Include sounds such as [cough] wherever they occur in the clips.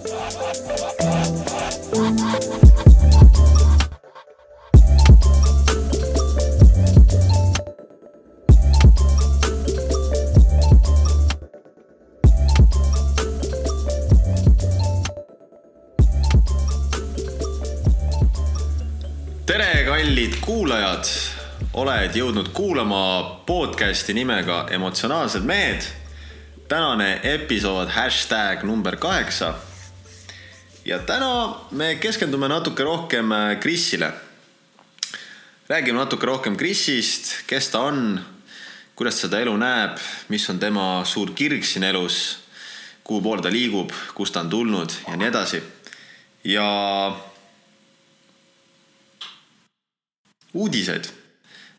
tere, kallid kuulajad, oled jõudnud kuulama podcasti nimega Emotsionaalsed mehed. tänane episood hashtag number kaheksa. Ja täna me keskendume natuke rohkem äh, Krisile. räägime natuke rohkem Krisist, kes ta on, kuidas seda elu näeb, mis on tema suur kirg siin elus, kuhu poole ta liigub, kust ta on tulnud ja nii edasi. ja uudiseid.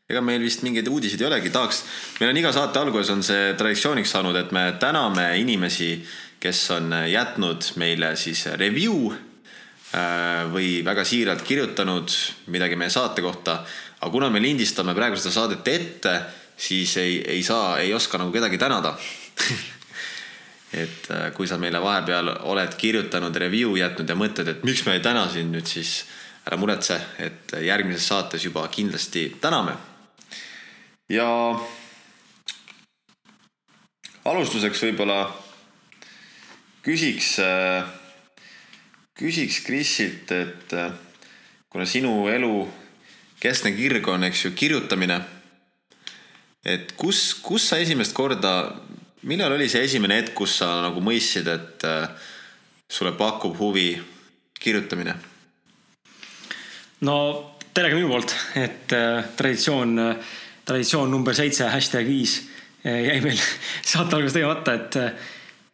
ega meil vist mingeid uudiseid ei olegi, tahaks, meil on iga saate alguses on see traditsiooniks saanud, et me täname inimesi, kes on jätnud meile siis review äh, või väga siiralt kirjutanud midagi meie saate kohta. aga kuna me lindistame praegu seda saadet ette, siis ei, ei saa, ei oska nagu kedagi tänada [laughs] et äh, kui sa meile vahepeal oled kirjutanud review jätnud ja mõtled, et miks me ei täna sind nüüd, siis ära muretse, et järgmises saates juba kindlasti täname. ja alustuseks võib-olla küsiks, küsiks Krisilt, et kuna sinu elu keskne kirg on, eks ju, kirjutamine. et kus, kus sa esimest korda, millal oli see esimene hetk, kus sa nagu mõistsid, et sulle pakub huvi kirjutamine no tere ka minu poolt, et äh, traditsioon äh,, traditsioon number seitse, hashtag viis äh, jäi meil [laughs] saate alguses tegemata, et äh,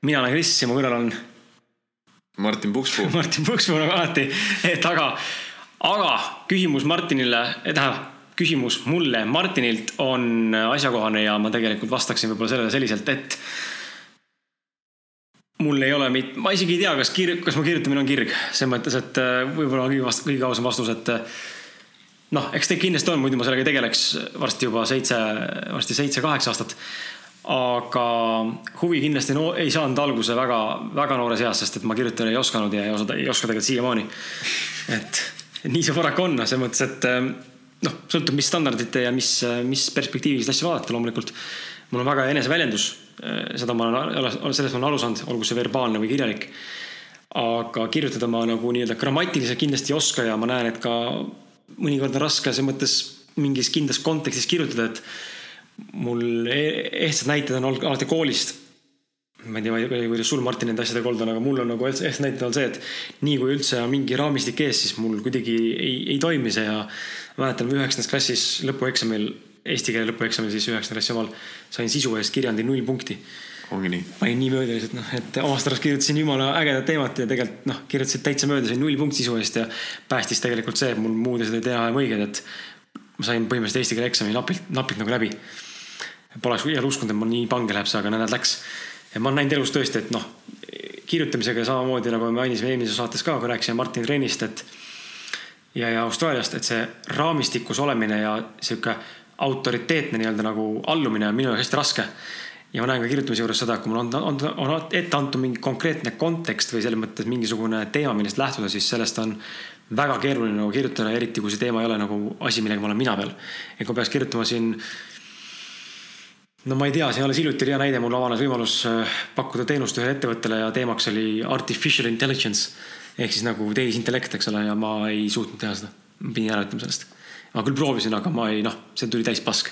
mina olen Kris ja mu kõrval on. Martin Pukspuu [laughs] Martin Pukspuu nagu alati, et aga, aga küsimus Martinile, äh, tähendab küsimus mulle Martinilt on asjakohane ja ma tegelikult vastaksin võib-olla sellele selliselt, et mul ei ole mit-, ma isegi ei tea, kas kir-, kas mu kirjutamine on kirg, selles mõttes, et äh, võib-olla kõige vast-, kõige ausam vastus, et äh, noh, eks ta kindlasti on, muidu ma sellega ei tegeleks varsti juba seitse, varsti seitse-kaheksa aastat. Aga huvi kindlasti no, ei saanud alguse väga, väga noores eas, sest et ma kirjutada ei osanud ja ei oska, ei oska tegelikult siiamaani. et nii see paraku on, selles mõttes, et äh, noh, sõltub, mis standardite ja mis, mis perspektiivist asja vaadata loomulikult. mul on väga eneseväljendus Äh, seda ma olen, sellest ma olen aru saanud, olgu see verbaalne või kirjalik. aga kirjutada ma nagu nii-öelda grammatiliselt kindlasti ei oska ja ma näen, et ka mõnikord on raske selles mõttes mingis kindlas kontekstis kirjutada, et mul ehtsad näited on olnud alati koolist. ma ei tea, kuidas sul, Martin, nende asjadega olnud on, aga mul on nagu ehtsad näited on see, et nii kui üldse on mingi raamistik ees, siis mul kuidagi ei, ei toimi see ja mäletan üheksandas klassis lõpueksamil eesti keele lõpueksamil siis üheksanda klassi omal sain sisu eest kirjandi null punkti. ongi nii? panin nii mööda lihtsalt noh, et omast arust kirjutasin jumala ägedat teemat ja tegelikult noh, kirjutasin täitsa mööda, sain null punkti sisu eest ja päästis tegelikult see, et mul muud asjad ei tea õiged, et ma sain põhimõtteliselt eesti keele eksami napilt, napilt nagu läbi. Poleks iial uskunud, et mul nii pange läheb see, aga näed, läks. ja ma olen näinud elus tõesti, et noh, kirjutamisega samamoodi nagu me mainisime eelmises saates ka, kui rääkisime Martin Trennist, et ja, ja Austraaliast, et see raamistikus olemine ja sihuke autoriteetne nii-öelda nagu allumine on minu jaoks hästi raske. ja ma näen ka kirjutamise juures seda, et kui mul on, on, on ette antud mingi konkreetne kontekst või selles mõttes mingisugune teema, millest lähtuda, siis sellest on väga keeruline nagu kirjutada, eriti kui see teema ei ole nagu asi, millega ma olen mina peal. et kui peaks kirjutama siin no ma ei tea, siin alles hiljuti oli hea näide, mul avanes võimalus äh, pakkuda teenust ühele ettevõttele ja teemaks oli artificial intelligence ehk siis nagu tehisintellekt, eks ole, ja ma ei suutnud teha seda. ma pidin ära ütlema sellest ma küll proovisin, aga ma ei, noh, see tuli täis pask.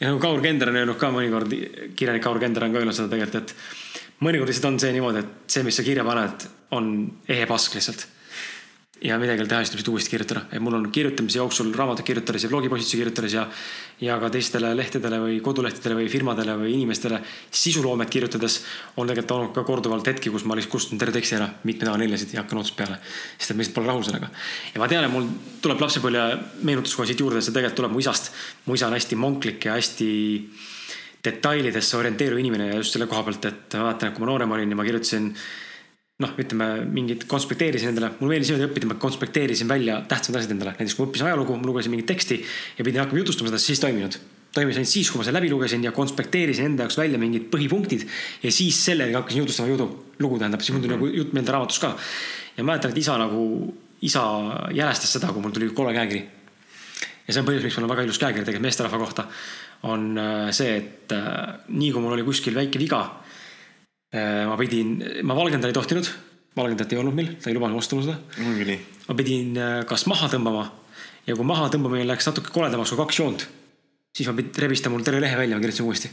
ja nagu Kaur Kender on öelnud ka mõnikord, kirjanik Kaur Kender on ka öelnud seda tegelikult, et mõnikord lihtsalt on see niimoodi, et see, mis sa kirja paned, on ehe pask lihtsalt ja midagi ei ole teha, siis tuleb seda uuesti kirjutada. et mul on kirjutamise jooksul raamatut kirjutades ja blogipostitusi kirjutades ja, ja ka teistele lehtedele või kodulehtedele või firmadele või inimestele sisuloomet kirjutades on tegelikult olnud ka korduvalt hetki, kus ma lihtsalt kustutan terve teksti ära, mitmeid A4-sid ja hakkan otsast peale. sest et ma lihtsalt pole rahul sellega. ja ma tean, et mul tuleb lapsepõlve meenutus kohe siit juurde, see tegelikult tuleb mu isast. mu isa on hästi monklik ja hästi detailidesse orienteeruv inimene ja just selle koha pealt, et ma mäletan, et kui ma noorem olin ja ma kirjutasin noh, ütleme mingit konspekteerisin endale, mulle meeldis niimoodi õppida, ma konspekteerisin välja tähtsamad asjad endale, näiteks kui ma õppisin ajalugu, ma lugesin mingit teksti ja pidin hakkama jutustama seda, siis toiminud. toimis ainult siis, kui ma selle läbi lugesin ja konspekteerisin enda jaoks välja mingid põhipunktid. ja siis sellega hakkasin jutustama judu, lugu tähendab, siis mul tuli mm -hmm. nagu jutt meelde raamatus ka. ja mäletan, et isa nagu, isa jälestas seda, kui mul tuli kole käekiri. ja see on põhjus, miks mul on väga ilus käekiri tegelikult meesterahva kohta. on äh, see, et äh, nii kui mul oli kuskil väike viga. Äh, ma pidin, ma valgendada ei tohtinud, valgendat ei olnud meil, ta ei lubanud mulle seda. ongi nii. ma pidin kas maha tõmbama ja kui maha tõmbamine läks natuke koledamaks kui kaks joont siis ma pidin rebistama mul terve lehe välja, ma kirjutasin uuesti.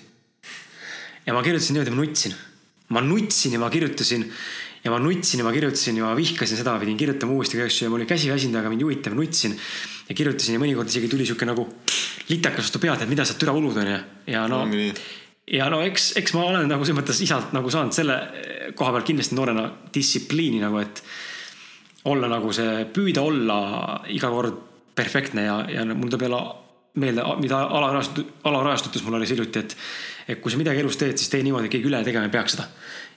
ja ma kirjutasin niimoodi, ma nutsin. ma nutsin ja ma kirjutasin ja ma nutsin ja ma kirjutasin ja ma vihkasin seda, pidin kirjutama uuesti kõik asju ja mul oli käsi väsinud, aga mind juhitav, nutsin. ja kirjutasin ja mõnikord isegi tuli sihuke nagu litakas vastu pead, et mida sa türa ulud onju. ja no, ja no eks, eks ma olen nagu selles mõttes isalt nagu saanud selle koha pealt kindlasti noorena distsipliini nagu, et olla nagu see, püüda olla iga kord perfektne ja, ja mul tuleb jälle meelde, mida alarahastus, alarahastutes mul oli hiljuti, et, et kui sa midagi elus teed, siis tee niimoodi, et keegi üle tegema ei peaks seda.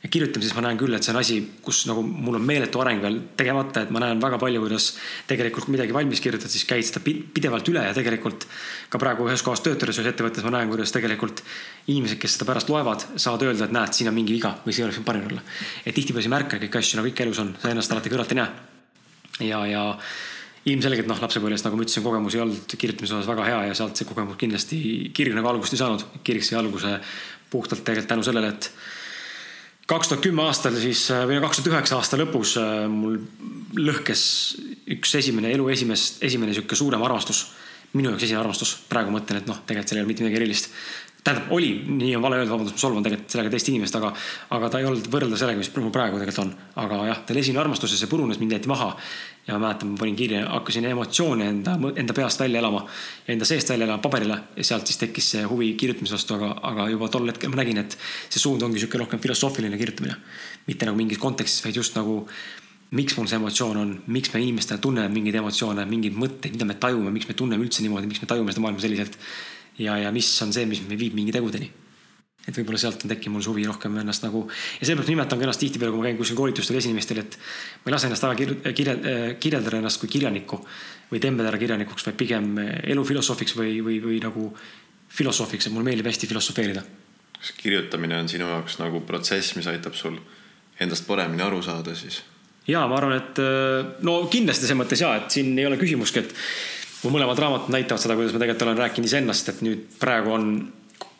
ja kirjutamises ma näen küll, et see on asi, kus nagu mul on meeletu areng veel tegemata, et ma näen väga palju, kuidas tegelikult kui midagi valmis kirjutad, siis käid seda pidevalt üle ja tegelikult ka praegu ühes kohas töötades ühes ettevõttes ma näen, kuidas tegelikult inimesed, kes seda pärast loevad, saavad öelda, et näed, siin on mingi viga või see oleks võinud parem olla. et tihtipeale sa ei märka kõiki asju, nagu ikka elus on, sa ennast alati kõrvalt ei näe. ja, ja ilmselgelt noh, lapsepõlves, nagu ma ütlesin, kogemus ei olnud kirjutamise osas väga hea ja sealt see kogemus kindlasti kirg nagu algust ei saanud. kirg sai alguse puhtalt tegelikult tänu sellele, et kaks tuhat kümme aastal siis või kaks tuhat üheksa aasta lõpus äh, mul lõhkes üks esimene elu esimest, esimene sihuke suurem armastus. minu jaoks esimene armastus, praegu mõtlen, et noh, tegelikult seal ei ole mitte midagi erilist tähendab, oli, nii on vale öelda, vabandust, ma solvan tegelikult sellega teist inimest, aga, aga ta ei olnud võrrelda sellega, mis mul praegu tegelikult on. aga jah, ta oli esimene armastus ja see purunes, mind jäeti maha. ja ma mäletan, ma panin kirja, hakkasin emotsioone enda, enda peast välja elama ja enda seest välja elama paberile ja sealt siis tekkis see huvi kirjutamise vastu, aga, aga juba tol hetkel ma nägin, et see suund ongi sihuke rohkem filosoofiline kirjutamine. mitte nagu mingis kontekstis, vaid just nagu miks mul see emotsioon on, miks me inimestena tunneme mingeid emotsioone, mingeid mõtteid, mida me tajume, miks me tunneme üldse niimoodi, miks me tajume seda maailma selliselt ja, ja mis on see, mis viib mingi tegudeni. et võib-olla sealt on tekkinud mul suvi rohkem ennast nagu ja sellepärast nimetan ka ennast tihtipeale, kui ma käin kuskil koolitustel esinimestel, et ma ei lase ennast väga kirjel-, kirjel-, kirjeldada ennast kui kirjanikku või tembeldada kirjanikuks, vaid pigem elufilosoofiks või, või, või nagu filosoofiks, et mulle meeldib hästi filosofeerida. kas kirjutamine on sinu jaoks nagu protsess, mis aitab sul endast paremini aru saada siis? ja ma arvan, et no kindlasti selles mõttes ja, et siin ei ole küsimustki, et mu mõlemad raamatud näitavad seda, kuidas ma tegelikult olen rääkinud iseennast, et nüüd praegu on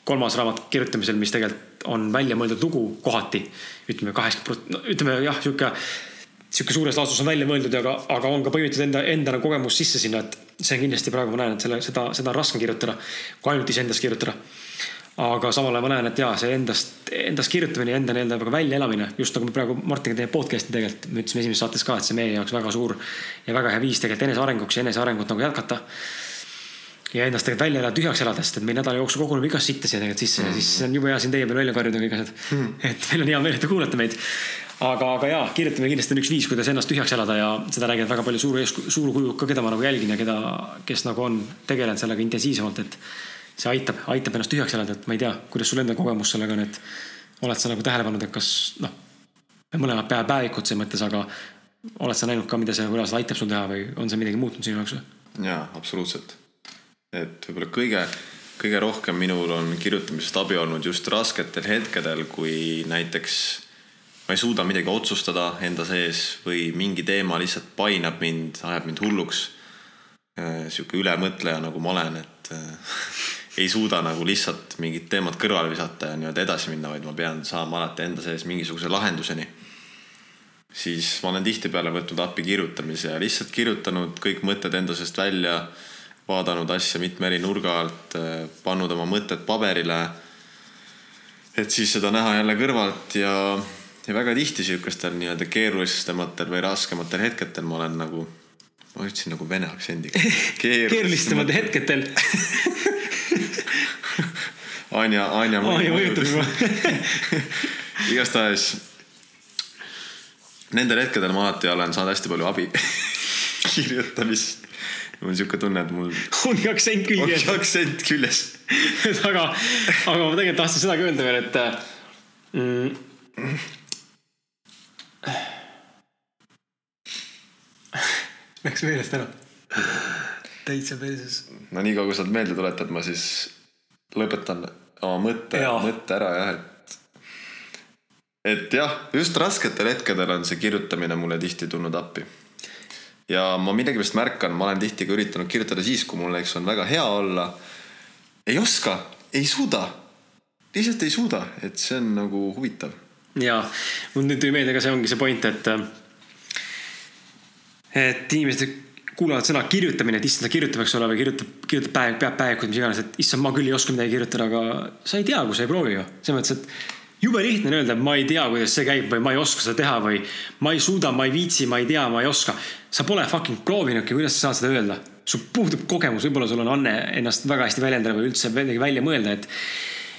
kolmas raamat kirjutamisel, mis tegelikult on välja mõeldud lugu kohati. ütleme kaheksakümmend, no ütleme jah, sihuke, sihuke suures laastus on välja mõeldud, aga, aga on ka põimitud enda, enda nagu kogemus sisse sinna, et see kindlasti praegu ma näen, et selle, seda, seda on raskem kirjutada, kui ainult iseendast kirjutada aga samal ajal ma näen, et jaa, see endast, endast kirjutamine ja enda nii-öelda nagu väljaelamine, just nagu me praegu Martiniga teeme podcast'i tegelikult, me ütlesime esimeses saates ka, et see meie jaoks väga suur ja väga hea viis tegelikult enesearenguks ja enesearengut nagu jätkata. ja ennast tegelikult välja elada tühjaks elada, sest et meil nädala jooksul koguneb igast sitta siia tegelikult sisse ja siis on jube hea siin teie peal välja karjuda kõik asjad mm. [laughs] et meil on hea meel, et te kuulate meid. aga, aga jaa, kirjutamine kindlasti on üks viis, kuidas ennast tühjaks elada ja seda räägivad väga palju suur, suurkujud ka, keda ma nagu jälgin ja keda, kes nagu on tegelenud sellega intensiivsemalt, et see aitab, aitab ennast tühjaks elada, et ma ei tea, kuidas sul enda kogemus sellega on, et oled sa nagu tähele pannud, et kas noh, me mõlemad peame päevikut selles mõttes, aga oled sa näinud ka, mida see, see aitab sul teha või on see midagi muutnud sinu jaoks või? jaa, absoluutselt. et võib-olla kõige, kõige rohkem minul on kirjutamisest abi olnud just rasketel hetkedel, kui näiteks ma ei suuda midagi otsustada enda sees või mingi teema lihtsalt painab mind, ajab mind hulluks. Sihuke ülemõtleja, nagu ma olen, et [laughs] ei suuda nagu lihtsalt mingit teemat kõrvale visata ja nii-öelda edasi minna, vaid ma pean saama alati enda sees mingisuguse lahenduseni. siis ma olen tihtipeale võtnud appi kirjutamise ja lihtsalt kirjutanud kõik mõtted enda seest välja, vaadanud asja mitme eri nurga alt, pannud oma mõtted paberile. et siis seda näha jälle kõrvalt ja, ja väga tihti sihukestel nii-öelda keerulisematel või raskematel hetkedel ma olen nagu ma ütlesin nagu vene aktsendiga. [laughs] keerulisematel hetkedel [laughs] Anja, Anja. Anja mõjutab juba [laughs] igastahes nendel hetkedel ma alati olen saanud hästi palju abi [laughs] kirjutamisest. mul on siuke tunne, et mul. ongi aktsent küljes. ongi aktsent küljes et [laughs] aga, aga ma tegelikult tahtsin seda ka öelda veel, et mm, Läks meelest ära. täitsa perses. no niikaua, kui sa oled meelde tuletad, ma siis lõpetan oma mõtte, mõtte ära jah, et et jah, just rasketel hetkedel on see kirjutamine mulle tihti tulnud appi. ja ma millegipärast märkan, ma olen tihti ka üritanud kirjutada siis, kui mul näiteks on väga hea olla. ei oska, ei suuda, lihtsalt ei suuda, et see on nagu huvitav ja mul nüüd tuli meelde ka see ongi see point, et et inimesed kuulavad sõna kirjutamine, et issand, ta kirjutab, eks ole, või kirjutab, kirjutab päev, peab päevikut, mis iganes, et issand, ma küll ei oska midagi kirjutada, aga sa ei tea, kui sa ei proovi ju. selles mõttes, et jube lihtne on öelda, et ma ei tea, kuidas see käib või ma ei oska seda teha või ma ei suuda, ma ei viitsi, ma ei tea, ma ei oska. sa pole fucking proovinudki, kuidas sa saad seda öelda? sul puudub kogemus, võib-olla sul on anne ennast väga hästi väljendada või üldse midagi välja mõelda, et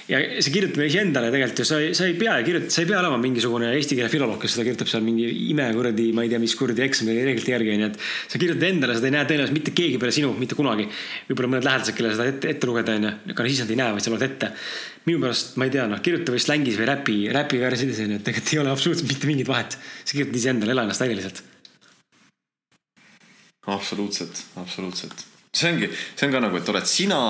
ja see kirjutamine iseendale tegelikult ju sa ei, sa ei pea kirjutama, sa ei pea olema mingisugune eesti keele filoloog, kes seda kirjutab seal mingi ime kuradi, ma ei tea, mis kuradi eksami reeglite järgi onju, et sa kirjutad endale, seda ei näe tõenäoliselt mitte keegi peale sinu mitte kunagi. võib-olla mõned lähedased, kellele seda ette, ette lugeda onju, aga siis nad ei näe, vaid sa loed ette. minu pärast, ma ei tea, noh, kirjuta või slängis või räpi, räpi versioonis onju, et tegelikult ei ole absoluutselt mitte mingit vahet. sa kirjutad iseendale, ela ennast lihtsalt. absoluutselt, absoluutselt. see ongi, see on ka nagu, et oled sina,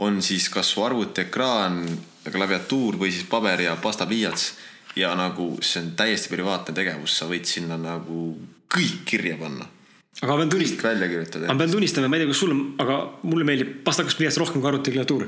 on siis kas su arvutiekraan, klaviatuur või siis paber ja pastapliiats ja nagu see on täiesti privaatne tegevus, sa võid sinna nagu kõik kirja panna, aga ma pean tunnistama, välja kirjutada ma. pean tunnistama, ma ei tea, kas sulle, aga mulle meeldib pastakas pliiats rohkem kui arvutiklaviatuur.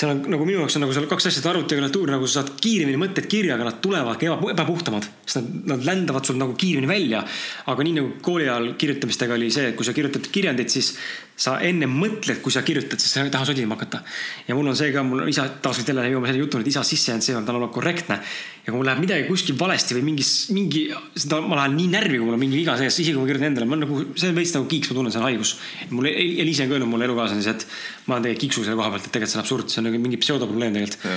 seal on nagu minu jaoks on nagu seal kaks asja, arvutiklaviatuur nagu sa saad kiiremini mõtted kirja, aga nad tulevad eba, ebapuhtamad, sest nad, nad ländavad sul nagu kiiremini välja. aga nii nagu kooli ajal kirjutamistega oli see, et kui sa kirjutad kirjandit, siis sa enne mõtled, kui sa kirjutad, sest sa ei taha sodima hakata. ja mul on see ka, mul isa, taaskord jälle jõuame selle jutuni, et isa sissejäänud, see on tal olema korrektne. ja kui mul läheb midagi kuskil valesti või mingis, mingi, seda ma lähen nii närvi, kui mul on mingi viga sees, isegi kui ma kirjutan endale, ma nagu, see on veits nagu kiiks, ma tunnen, see on haigus. mul Eliise on ka öelnud mulle elukaaslane, et ma olen tegelikult kiiksu selle koha pealt, et tegelikult see on absurd, see on nagu mingi pseudoprobleem tegelikult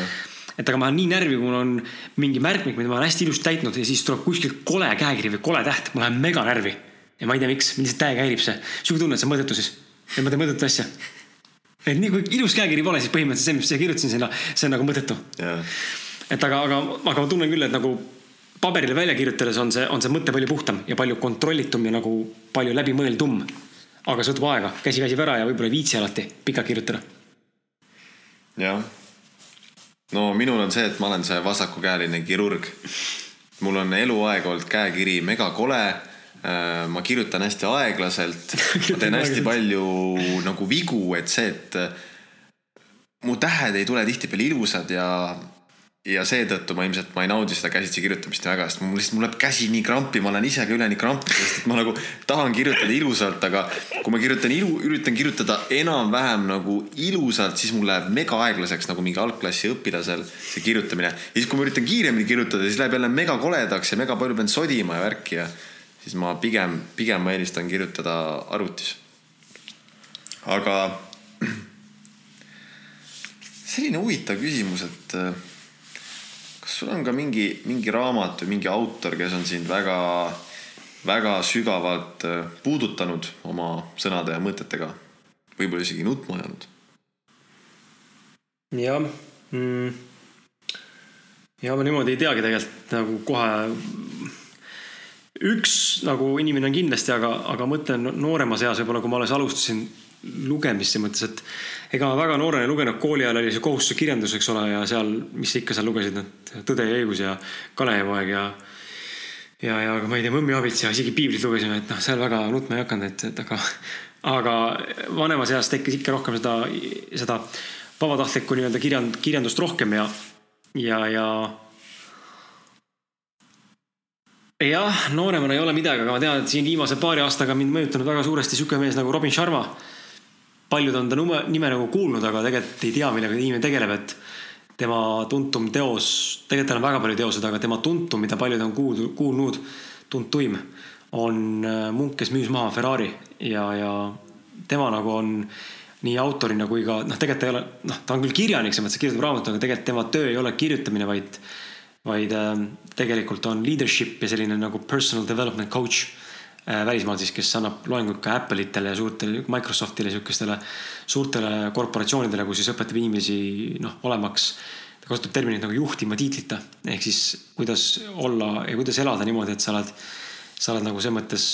et aga ma olen nii närvi, kui mul on mingi märkmik, mida ma olen hästi ilusti täitnud ja siis tuleb kuskilt kole käekiri või kole täht, ma lähen mega närvi. ja ma ei tea, miks, mind lihtsalt täiega häirib see. sihuke tunne, et on mõttetu siis. Et ma teen mõttetut asja. et nii kui ilus käekiri pole, siis põhimõtteliselt see, mis ma kirjutasin sinna, see on nagu mõttetu. jah, et aga, aga, aga ma tunnen küll, et nagu paberile välja kirjutades on see, on see mõte palju puhtam ja palju kontrollitum ja nagu palju läbimõeldum. aga see võtab aega, käsi väsib ära ja võib-olla ei viitsi alati pikalt kirjutada. jah. no minul on see, et ma olen see vasakukäeline kirurg. mul on eluaeg olnud käekiri megakole. Ma kirjutan hästi aeglaselt, [laughs] ma teen hästi palju nagu vigu, et see, et mu tähed ei tule tihtipeale ilusad ja ja seetõttu ma ilmselt, ma ei naudi seda käsitsi kirjutamist väga, sest mul lihtsalt, mul läheb käsi nii krampi, ma olen ise ka üleni krampi, sest et ma nagu tahan kirjutada ilusalt, aga kui ma kirjutan ilu, üritan kirjutada enam-vähem nagu ilusalt, siis mul läheb mega aeglaseks nagu mingi algklassi õpilasel see kirjutamine. ja siis, kui ma üritan kiiremini kirjutada, siis läheb jälle mega koledaks ja mega palju pean sodima ja värki ja siis ma pigem, pigem ma eelistan kirjutada arvutis. aga [clears throat] selline huvitav küsimus, et äh, kas sul on ka mingi, mingi raamat või mingi autor, kes on sind väga, väga sügavalt äh, puudutanud oma sõnade ja mõtetega, võib-olla isegi nutma ajanud? jah mm.. ja ma niimoodi ei teagi tegelikult nagu kohe. Üks nagu inimene on kindlasti, aga, aga mõtlen nooremas eas võib-olla, kui ma alles alustasin lugemist selles mõttes, et ega ma väga noorena ei lugenud, kooli ajal oli see kohustuslik kirjandus, eks ole, ja seal, mis sa ikka seal lugesid, noh, Tõde ja õigus ja Kalevipoeg ja ja, ja ma ei tea, Mõmmi abits ja isegi piiblit lugesime, et noh, seal väga nutma ei hakanud, et, et aga, aga vanemas eas tekkis ikka rohkem seda, seda vabatahtlikku nii-öelda kirjand-, kirjandust rohkem ja, ja, ja jah, nooremana ei ole midagi, aga ma tean, et siin viimase paari aastaga mind mõjutanud väga suuresti sihuke mees nagu Robin Sharma. paljud on ta nime, nime nagu kuulnud, aga tegelikult ei tea, millega inimene tegeleb, et tema tuntum teos, tegelikult tal on väga palju teoseid, aga tema tuntum, mida paljud on kuulnud, kuulnud, tuntuim on äh, munk, kes müüs maha Ferrari ja, ja tema nagu on nii autorina kui ka noh, tegelikult ta ei ole, noh, ta on küll kirjanik, selles mõttes, kirjutab raamatuid, aga tegelikult tema töö ei ole kirjutamine, vaid vaid äh, tegelikult on leadership ja selline nagu personal development coach äh, välismaal siis, kes annab loenguid ka Apple'itele ja suurtele Microsoftile, sihukestele suurtele korporatsioonidele, kus siis õpetab inimesi noh, olemaks, ta kasutab terminit nagu juhtima tiitlita. Ehk siis kuidas olla ja kuidas elada niimoodi, et sa oled, sa oled nagu selles mõttes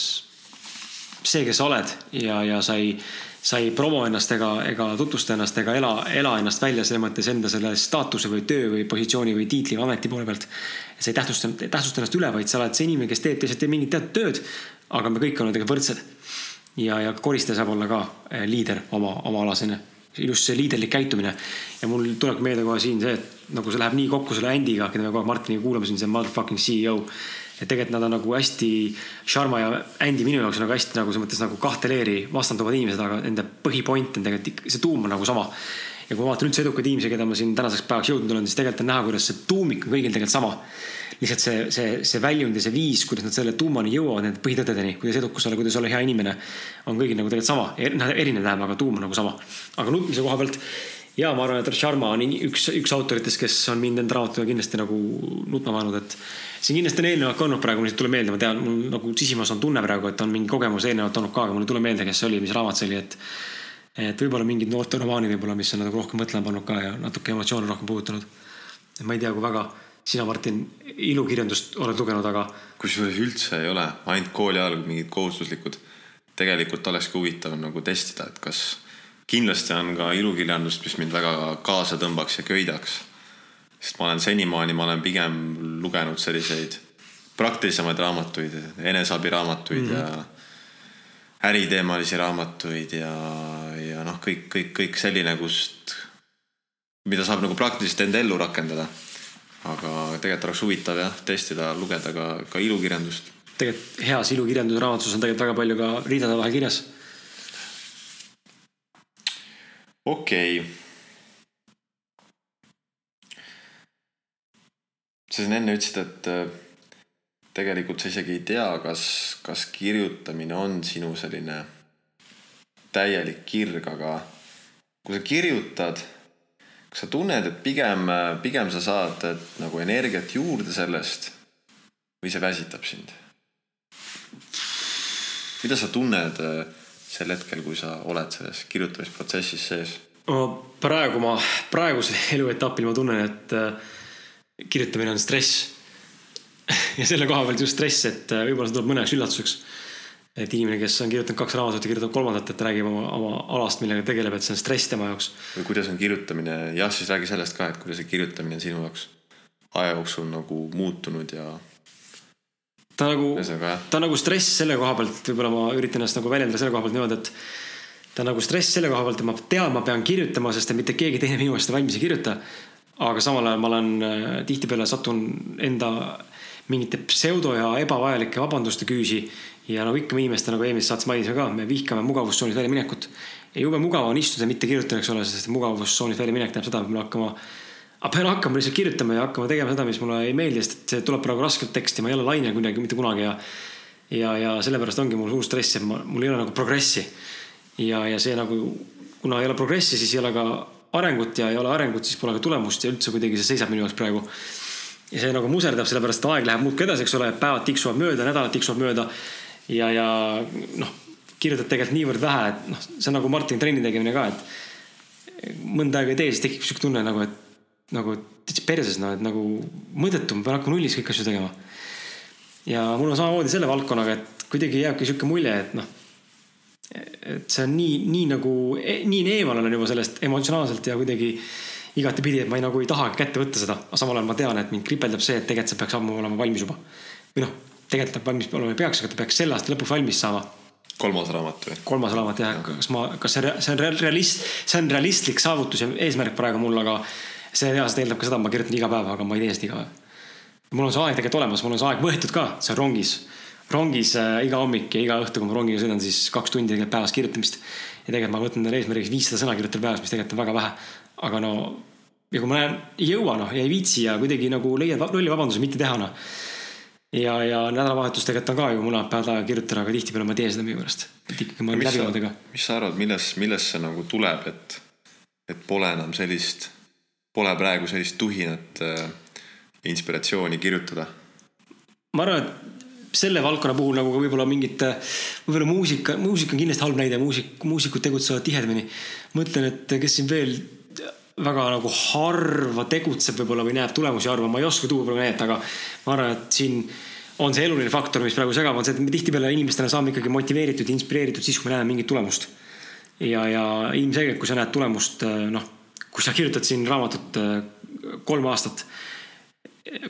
see, kes sa oled ja, ja sa ei, sa ei promo ennast ega, ega tutvusta ennast ega ela, ela ennast välja selles mõttes enda selle staatuse või töö või positsiooni või tiitli või ameti poole pealt. sa ei tähtsusta, tähtsusta ennast üle, vaid sa oled see inimene, kes teeb lihtsalt mingit teatud tööd. aga me kõik oleme tegelikult võrdsed. ja, ja koristaja saab olla ka eh, liider oma, oma alas onju ilus see liiderlik käitumine. ja mul tuleb meelde kohe siin see, et nagu see läheb nii kokku selle Andy'ga, keda me kogu aeg Martiniga kuulame siin, see motherfucking CEO et tegelikult nad on nagu hästi, Sharma ja Andy minu jaoks on nagu hästi nagu selles mõttes nagu kahte leeri vastanduvad inimesed, aga nende põhipoint on tegelikult, see tuum on nagu sama. ja kui ma vaatan üldse edukaid inimesi, keda ma siin tänaseks päevaks jõudnud olen, siis tegelikult on näha, kuidas see tuumik on kõigil tegelikult sama. lihtsalt see, see, see väljund ja see viis, kuidas nad selle tuumani jõuavad, nende põhitõdedeni, kuidas edukus olla, kuidas olla hea inimene, on kõigil nagu tegelikult sama. noh, erinev läheb, aga tuum on nagu sama. aga nutmise koha pealt ja ma arvan, et Sharma on üks, üks autoritest, kes on mind enda raamatuga kindlasti nagu nutma pannud, et siin kindlasti on eelnevalt ka olnud praegu, mul ei tule meelde, ma tean, mul nagu sisimas on tunne praegu, et on mingi kogemus eelnevalt olnud ka, aga mul ei tule meelde, kes see oli, mis raamat see oli, et et võib-olla mingid noorteromaanid võib-olla, mis on nagu rohkem mõtlema pannud ka ja natuke emotsioone rohkem puudutanud. ma ei tea, kui väga sina, Martin, ilukirjandust oled lugenud, aga. kusjuures üldse ei ole, ainult kooli ajal mingid kohustuslikud. tegelikult olekski huvitav nagu testida, et kas kindlasti on ka ilukirjandust, mis mind väga kaasa tõmbaks ja köidaks. sest ma olen senimaani, ma olen pigem lugenud selliseid praktilisemaid raamatuid, eneseabiraamatuid mm -hmm. ja äriteemalisi raamatuid ja, ja noh, kõik, kõik, kõik selline, kust, mida saab nagu praktiliselt enda ellu rakendada. aga tegelikult oleks huvitav jah, testida, lugeda ka, ka ilukirjandust. tegelikult heas ilukirjanduse raamatus on tegelikult väga palju ka riidade vahel kirjas okei okay.. sa siin enne ütlesid, et äh, tegelikult sa isegi ei tea, kas, kas kirjutamine on sinu selline täielik kirg, aga kui sa kirjutad, kas sa tunned, et pigem, pigem sa saad nagu energiat juurde sellest või see väsitab sind? mida sa tunned äh, sel hetkel, kui sa oled selles kirjutamisprotsessis sees? praegu ma, praegusel [laughs] eluetapil ma tunnen, et äh, kirjutamine on stress. [laughs] ja selle koha pealt just stress, et äh, võib-olla see tuleb mõneks üllatuseks. et inimene, kes on kirjutanud kaks raamatut ja kirjutab kolmandat, et räägib oma, oma alast, millega tegeleb, et see on stress tema jaoks. või kuidas on kirjutamine, jah, siis räägi sellest ka, et kuidas see kirjutamine on sinu jaoks aja jooksul nagu muutunud ja ta nagu, ta nagu stress selle koha pealt, võib-olla ma üritan ennast nagu väljendada selle koha pealt niimoodi, et ta nagu stress selle koha pealt, et ma tean, ma pean kirjutama, sest mitte keegi teine minu eest valmis ei kirjuta. aga samal ajal ma olen äh, tihtipeale satun enda mingite pseudo ja ebavajalike vabanduste küüsi. ja nagu ikka me inimeste nagu eelmises saates mainisime ka, me vihkame mugavustsoonist väljaminekut. ja jube mugav on istuda, mitte kirjutada, eks ole, sest mugavustsoonist väljaminek tähendab seda, et me hakkama aga pean hakkama lihtsalt kirjutama ja hakkama tegema seda, mis mulle ei meeldi, sest et see tuleb praegu raskelt teksti, ma ei ole lainel kuidagi mitte kunagi ja. ja, ja sellepärast ongi mul suur stress, et ma, mul ei ole nagu progressi. ja, ja see nagu, kuna ei ole progressi, siis ei ole ka arengut ja ei ole arengut, siis pole ka tulemust ja üldse kuidagi see seisab minu jaoks praegu. ja see nagu muserdab, sellepärast et aeg läheb muudkui edasi, eks ole, päevad tiksuvad mööda, nädalad tiksuvad mööda. ja, ja noh, kirjutad tegelikult niivõrd vähe, et noh, see on nagu Martin trenni tegemine ka, et mõnda aega ei tee, siis tekib sihuke tunne nagu, et nagu täitsa perses, noh, et nagu mõttetu, ma pean hakkama nullist kõiki asju tegema. ja mul on samamoodi selle valdkonnaga, et kuidagi jääbki sihuke mulje, et noh, et see on nii, nii nagu, nii eemal olen juba sellest emotsionaalselt ja kuidagi igatepidi, et ma ei, nagu ei tahagi kätte võtta seda, aga samal ajal ma tean, et mind kripeldab see, et tegelikult see peaks ammu olema valmis juba. või noh, tegelikult ta valmis olema ei peaks, aga ta peaks selle aasta lõpuks valmis saama kolmas raamat või? kolmas raamat jah, kas ma, kas see, see on realist, see on realistlik saavutus ja eesmärk praegu mul, aga see reaalselt eeldab ka seda, et ma kirjutan iga päev, aga ma ei tee seda iga päev. mul on see aeg tegelikult olemas, mul on see aeg võetud ka, see on rongis. rongis äh, iga hommik ja iga õhtu, kui ma rongiga sõidan, siis kaks tundi tegelikult päevas kirjutamist. ja tegelikult ma võtan endale eesmärgiks viissada sõna kirjutada päevas, mis tegelikult on väga vähe. aga no, ja kui ma näen, ei jõua noh ja ei viitsi ja kuidagi nagu leiad lolli vabanduse mitte teha noh. ja, ja nädalavahetus tegelikult on ka ju mõned päevad aega kirjutada, aga tihtipeale ma ei tee seda minu pärast. et ikkagi ma olen läbivadega. mis sa arvad, milles, millest see nagu tuleb, et, et pole enam sellist pole praegu sellist tuhinat äh, inspiratsiooni kirjutada? ma arvan, et selle valdkonna puhul nagu ka võib-olla mingit, võib-olla muusika, muusika on kindlasti halb näide, muusik, muusikud tegutsevad tihedamini. mõtlen, et kes siin veel väga nagu harva tegutseb võib-olla või näeb tulemusi harva, ma ei oska tuua praegu näidet, aga ma arvan, et siin on see eluline faktor, mis praegu segab, on see, et me tihtipeale inimestena saame ikkagi motiveeritud inspireeritud siis, kui me näeme mingit tulemust. ja, ja ilmselgelt, kui sa näed tulemust, noh, kui sa kirjutad siin raamatut kolm aastat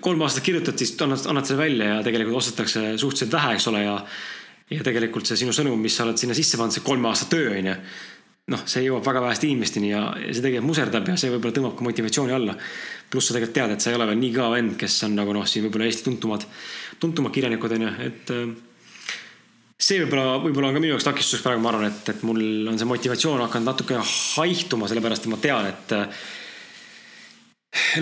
kolm aastat kirjutad, siis annad, annad selle välja ja tegelikult ostetakse suhteliselt vähe, eks ole, ja ja tegelikult see sinu sõnum, mis sa oled sinna sisse pannud, see kolme aasta töö on ju. noh, see jõuab väga väheste inimesteni ja see tegelikult muserdab ja see võib-olla tõmbab ka motivatsiooni alla. pluss sa tegelikult tead, et sa ei ole veel nii kõva vend, kes on nagu noh, siin võib-olla Eesti tuntumad, tuntumad kirjanikud on ju, et. See võib-olla, võib-olla on ka minu jaoks takistuseks praegu, ma arvan, et, et mul on see motivatsioon hakanud natuke haihtuma, sellepärast et ma tean, et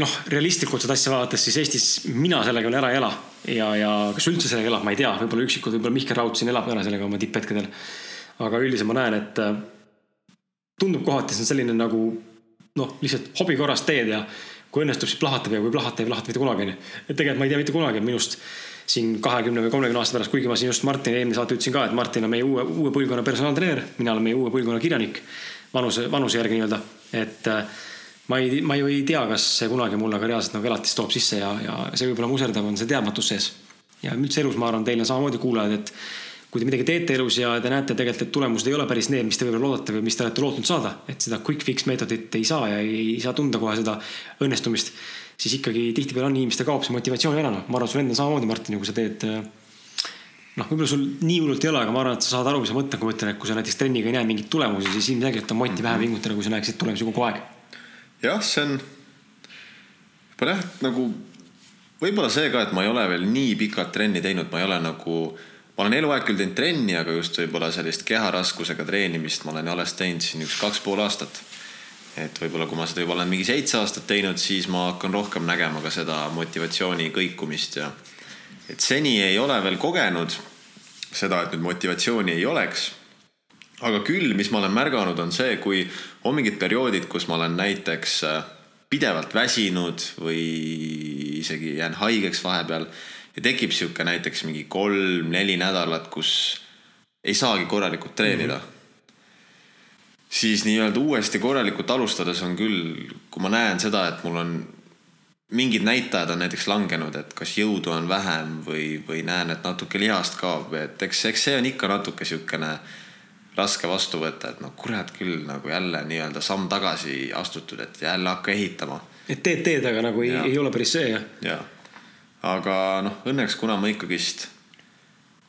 noh, realistlikult seda asja vaadates, siis Eestis mina sellega veel ära ei ela. ja, ja kas üldse sellega elab, ma ei tea, võib-olla üksikud, võib-olla Mihkel Raud siin elab ära sellega oma tipphetkedel. aga üldiselt ma näen, et tundub kohati, see on selline nagu noh, lihtsalt hobi korras teed ja kui õnnestub, siis plahvatab ja kui ei plahvata, ei plahvata mitte kunagi, onju. et tegelikult ma ei tea mitte kunagi minust siin kahekümne või kolmekümne aasta pärast, kuigi ma siin just Martini eelmine saate ütlesin ka, et Martin on meie uue, uue põlvkonna personaaltreener, mina olen meie uue põlvkonna kirjanik. vanuse, vanuse järgi nii-öelda, et äh, ma ei, ma ju ei tea, kas see kunagi mulle ka reaalselt nagu elatist toob sisse ja, ja see võib-olla muserdav on see teadmatus sees. ja üldse elus, ma arvan, teil on samamoodi kuulajad, et kui te midagi teete elus ja te näete tegelikult, et tulemused ei ole päris need, mis te võib-olla loodate või mis te olete lootnud saada, et seda quick fix meetodit ei saa ja ei, ei saa tunda kohe seda õnnestumist, siis ikkagi tihtipeale on inimestel kaob see motivatsioon ära, noh, ma arvan, sul endal samamoodi, Martin, kui sa teed noh, võib-olla sul nii hullult ei ole, aga ma arvan, et sa saad aru, mis ma mõtlen, kui ma ütlen, et kui sa näiteks trenniga ei näe mingeid tulemusi, siis ilmselgelt on moti vähe pingutada, kui sa näeksid tulemusi kogu aeg. Jah, see on võib-olla jah, nagu võib-olla see ka, et ma ei ole veel nii pikalt trenni teinud, ma ei ole nagu, ma olen eluaeg küll teinud trenni, aga just võib-olla sellist keharaskusega treenimist ma olen alles teinud siin üks kaks pool aastat. et võib-olla, kui ma seda juba olen mingi seitse aastat teinud, siis ma hakkan rohkem nägema ka seda motivatsiooni kõikumist ja et seni ei ole veel kogenud seda, et nüüd motivatsiooni ei oleks aga küll, mis ma olen märganud, on see, kui on mingid perioodid, kus ma olen näiteks äh, pidevalt väsinud või isegi jään haigeks vahepeal ja tekib sihuke näiteks mingi kolm-neli nädalat, kus ei saagi korralikult treenida mm. -hmm. siis nii-öelda uuesti korralikult alustades on küll, kui ma näen seda, et mul on mingid näitajad on näiteks langenud, et kas jõudu on vähem või, või näen, et natuke lihast kaob, et eks, eks see on ikka natuke siukene raske vastu võtta, et noh, kurat küll nagu jälle nii-öelda samm tagasi astutud, et jälle hakka ehitama. et teed teed, aga nagu ei, ei ole päris see jah? jah, aga noh, õnneks kuna ma ikkagist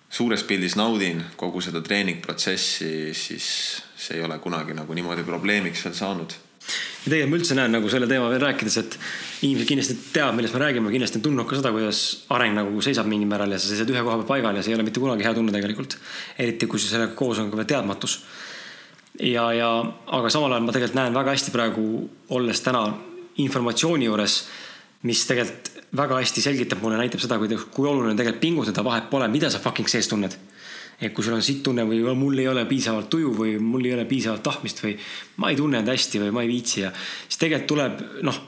suures pildis naudin kogu seda treeningprotsessi, siis see ei ole kunagi nagu niimoodi probleemiks veel saanud ja tegelikult ma üldse näen nagu selle teema veel rääkides, et inimesed kindlasti teavad, millest me räägime, kindlasti on tundnud ka seda, kuidas areng nagu seisab mingil määral ja sa seisad ühe koha peal paigal ja see ei ole mitte kunagi hea tunne tegelikult. eriti kui sellega koos on ka veel teadmatus. ja, ja aga samal ajal ma tegelikult näen väga hästi praegu, olles täna informatsiooni juures, mis tegelikult väga hästi selgitab mulle, näitab seda, kui, kui oluline tegelikult pingutada, vahet pole, mida sa fucking sees tunned et kui sul on sitt tunne või mul ei ole piisavalt tuju või mul ei ole piisavalt tahtmist või ma ei tunne end hästi või ma ei viitsi ja siis tegelikult tuleb noh,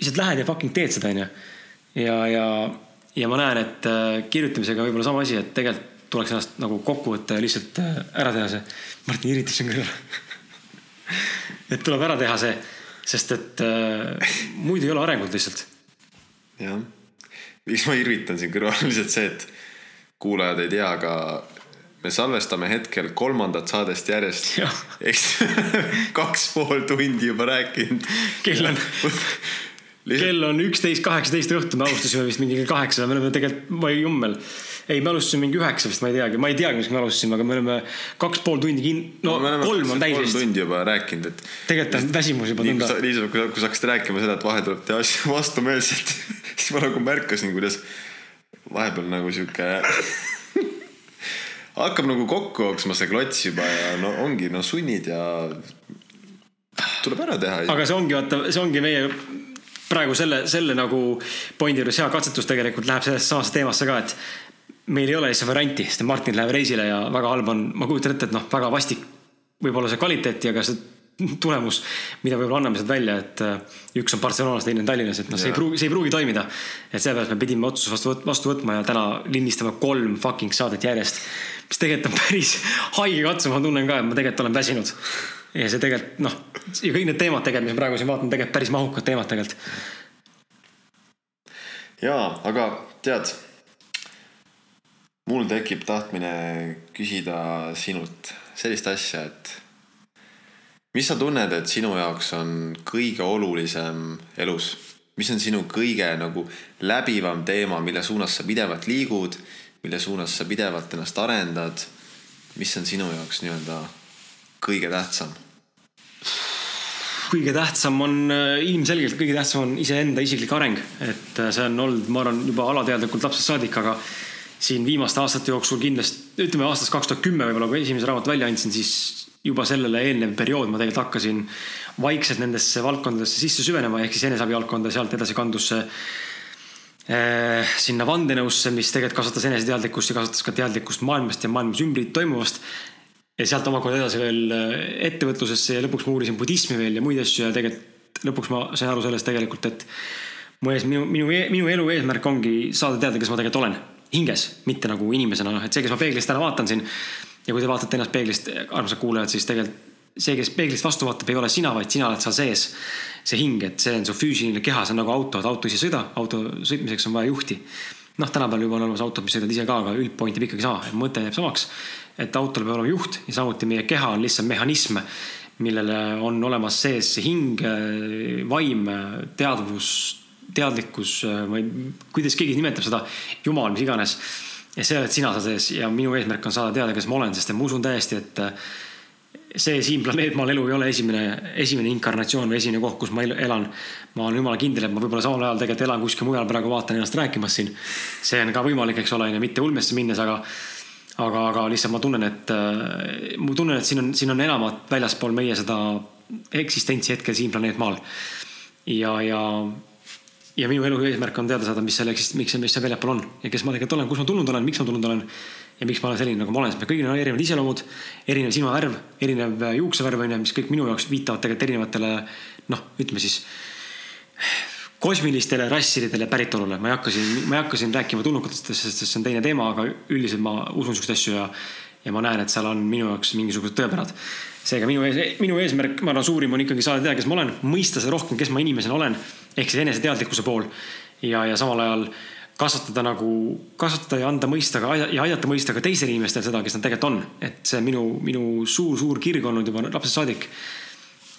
lihtsalt lähed ja fucking teed seda, onju. ja, ja, ja ma näen, et äh, kirjutamisega võib-olla sama asi, et tegelikult tuleks ennast nagu kokku võtta ja lihtsalt äh, ära teha see. Martin irvitas siin kõrval [laughs] et tuleb ära teha see, sest et äh, muidu ei ole arengut lihtsalt. Jah, miks ma irvitan siin kõrval on [laughs] lihtsalt see, et kuulajad ei tea, aga me salvestame hetkel kolmandat saadest järjest. eks [laughs] kaks pool tundi juba rääkinud. kell on [laughs] kell on üksteist, kaheksateist õhtul, me alustasime vist mingi kell kaheksa, me oleme tegelikult, ma ei jummel. Ei, me alustasime mingi üheksa vist, ma ei teagi, ma ei teagi, mis me alustasime, aga me oleme kaks pool tundi kin-, no, no kolm on täis vist. kolm tundi juba rääkinud, et. tegelikult on väsimus juba tunda. nii, kui, kui sa hakkasid rääkima seda, et vahel tuleb teha asju [laughs] vastumeelselt siis ma nagu märkasin, kuidas vahepeal nagu sihuke [laughs] hakkab nagu kokku jooksma see klots juba ja no ongi, no sunnid ja tuleb ära teha. aga see ongi, vaata, see ongi meie praegu selle, selle nagu pointi juures hea katsetus tegelikult läheb sellesse samasse teemasse ka, et meil ei ole lihtsalt varianti, sest Martin läheb reisile ja väga halb on, ma kujutan ette, et noh, väga vastik võib olla see kvaliteet ja ka see tulemus, mida võib-olla anname sealt välja, et äh, üks on Barcelonas, teine on Tallinnas, et noh, see ei pruugi, see ei pruugi toimida. et sellepärast me pidime otsuse vastu, vastu võtma ja täna lindistame kolm fucking saadet järjest. mis tegelikult on [laughs] päris haige katse, ma tunnen ka, et ma tegelikult olen väsinud. ja see tegelikult noh, ja kõik need teemad tegelikult, mis ma praegu siin vaatan, tegelikult päris mahukad teemad tegelikult. jaa, aga tead, mul tekib tahtmine küsida sinult sellist asja, et mis sa tunned, et sinu jaoks on kõige olulisem elus? mis on sinu kõige nagu läbivam teema, mille suunas sa pidevalt liigud, mille suunas sa pidevalt ennast arendad? mis on sinu jaoks nii-öelda kõige tähtsam? kõige tähtsam on, äh, ilmselgelt kõige tähtsam on iseenda isiklik areng, et äh, see on olnud, ma arvan, juba alateadlikult lapsest saadik, aga siin viimaste aastate jooksul kindlasti, ütleme aastast kaks tuhat kümme võib-olla, kui esimese raamatu välja andsin, siis juba sellele eelnev periood ma tegelikult hakkasin vaikselt nendesse valdkondadesse sisse süvenema, ehk siis eneseabi valdkonda, sealt edasi kandus see eh, sinna vandenõusse, mis tegelikult kasvatas eneseteadlikkust ja kasvatas ka teadlikkust maailmast ja maailmas ümbrit toimuvast. ja sealt omakorda edasi veel äh, ettevõtlusesse ja lõpuks ma uurisin budismi veel ja muid asju ja tegelikult lõpuks ma sain aru sellest tegelikult, et mu ees, minu, minu, minu elu eesmärk ongi saada teada, kes ma tegelikult olen hinges, mitte nagu inimesena, noh, et see, kes ma peeglist täna vaatan siin ja kui te vaatate ennast peeglist, armsad kuulajad, siis tegelikult see, kes peeglist vastu vaatab, ei ole sina, vaid sina oled seal sees. see hing, et see on su füüsiline keha, see on nagu auto, et auto ise sõida, auto sõitmiseks on vaja juhti. noh, tänapäeval juba on olemas autod, mis sõidavad ise ka, aga üldpoint jääb ikkagi sama, mõte jääb samaks. et autol peab olema juht ja samuti meie keha on lihtsalt mehhanism, millele on olemas sees hing, vaim, teadvus, teadlikkus, ma ei, kuidas keegi nimetab seda, jumal, mis iganes ja see oled sina seal sees ja minu eesmärk on saada teada, kes ma olen, sest ma usun täiesti, et äh, see siin planeetmaal elu ei ole esimene, esimene inkarnatsioon või esimene koht, kus ma elan. ma olen jumala kindel, et ma võib-olla samal ajal tegelikult elan kuskil mujal, praegu vaatan ennast rääkimas siin. see on ka võimalik, eks ole, mitte ulmesse minnes, aga, aga, aga lihtsalt ma tunnen, et äh, ma tunnen, et siin on, siin on enamat väljaspool meie seda eksistentsi hetkel siin planeetmaal. ja, ja ja minu elu eesmärk on teada saada, mis seal eksist-, miks, mis seal väljapool on ja kes ma tegelikult olen, kus ma tulnud olen, miks ma tulnud olen. ja miks ma olen selline, nagu ma olen, sest me kõigil on erinevad iseloomud, erinev silmavärv, erinev juuksevärv on ju, mis kõik minu jaoks viitavad tegelikult erinevatele noh, ütleme siis kosmilistele rassidele päritolule, ma ei hakka siin, ma ei hakka siin rääkima tulnukatest, sest see on teine teema, aga üldiselt ma usun siukseid asju ja, ja ma näen, et seal on minu jaoks mingisugused tõepärad. Seega minu ees, minu eesmärk, ma arvan, suurim on ikkagi saada teada, kes ma olen, mõista seda rohkem, kes ma inimesena olen ehk siis eneseteadlikkuse pool. ja, ja samal ajal kasvatada nagu, kasvatada ja anda mõista ka ja aidata mõista ka teistel inimestel seda, kes nad tegelikult on. et see minu, minu suur-suur kirg olnud juba lapsest saadik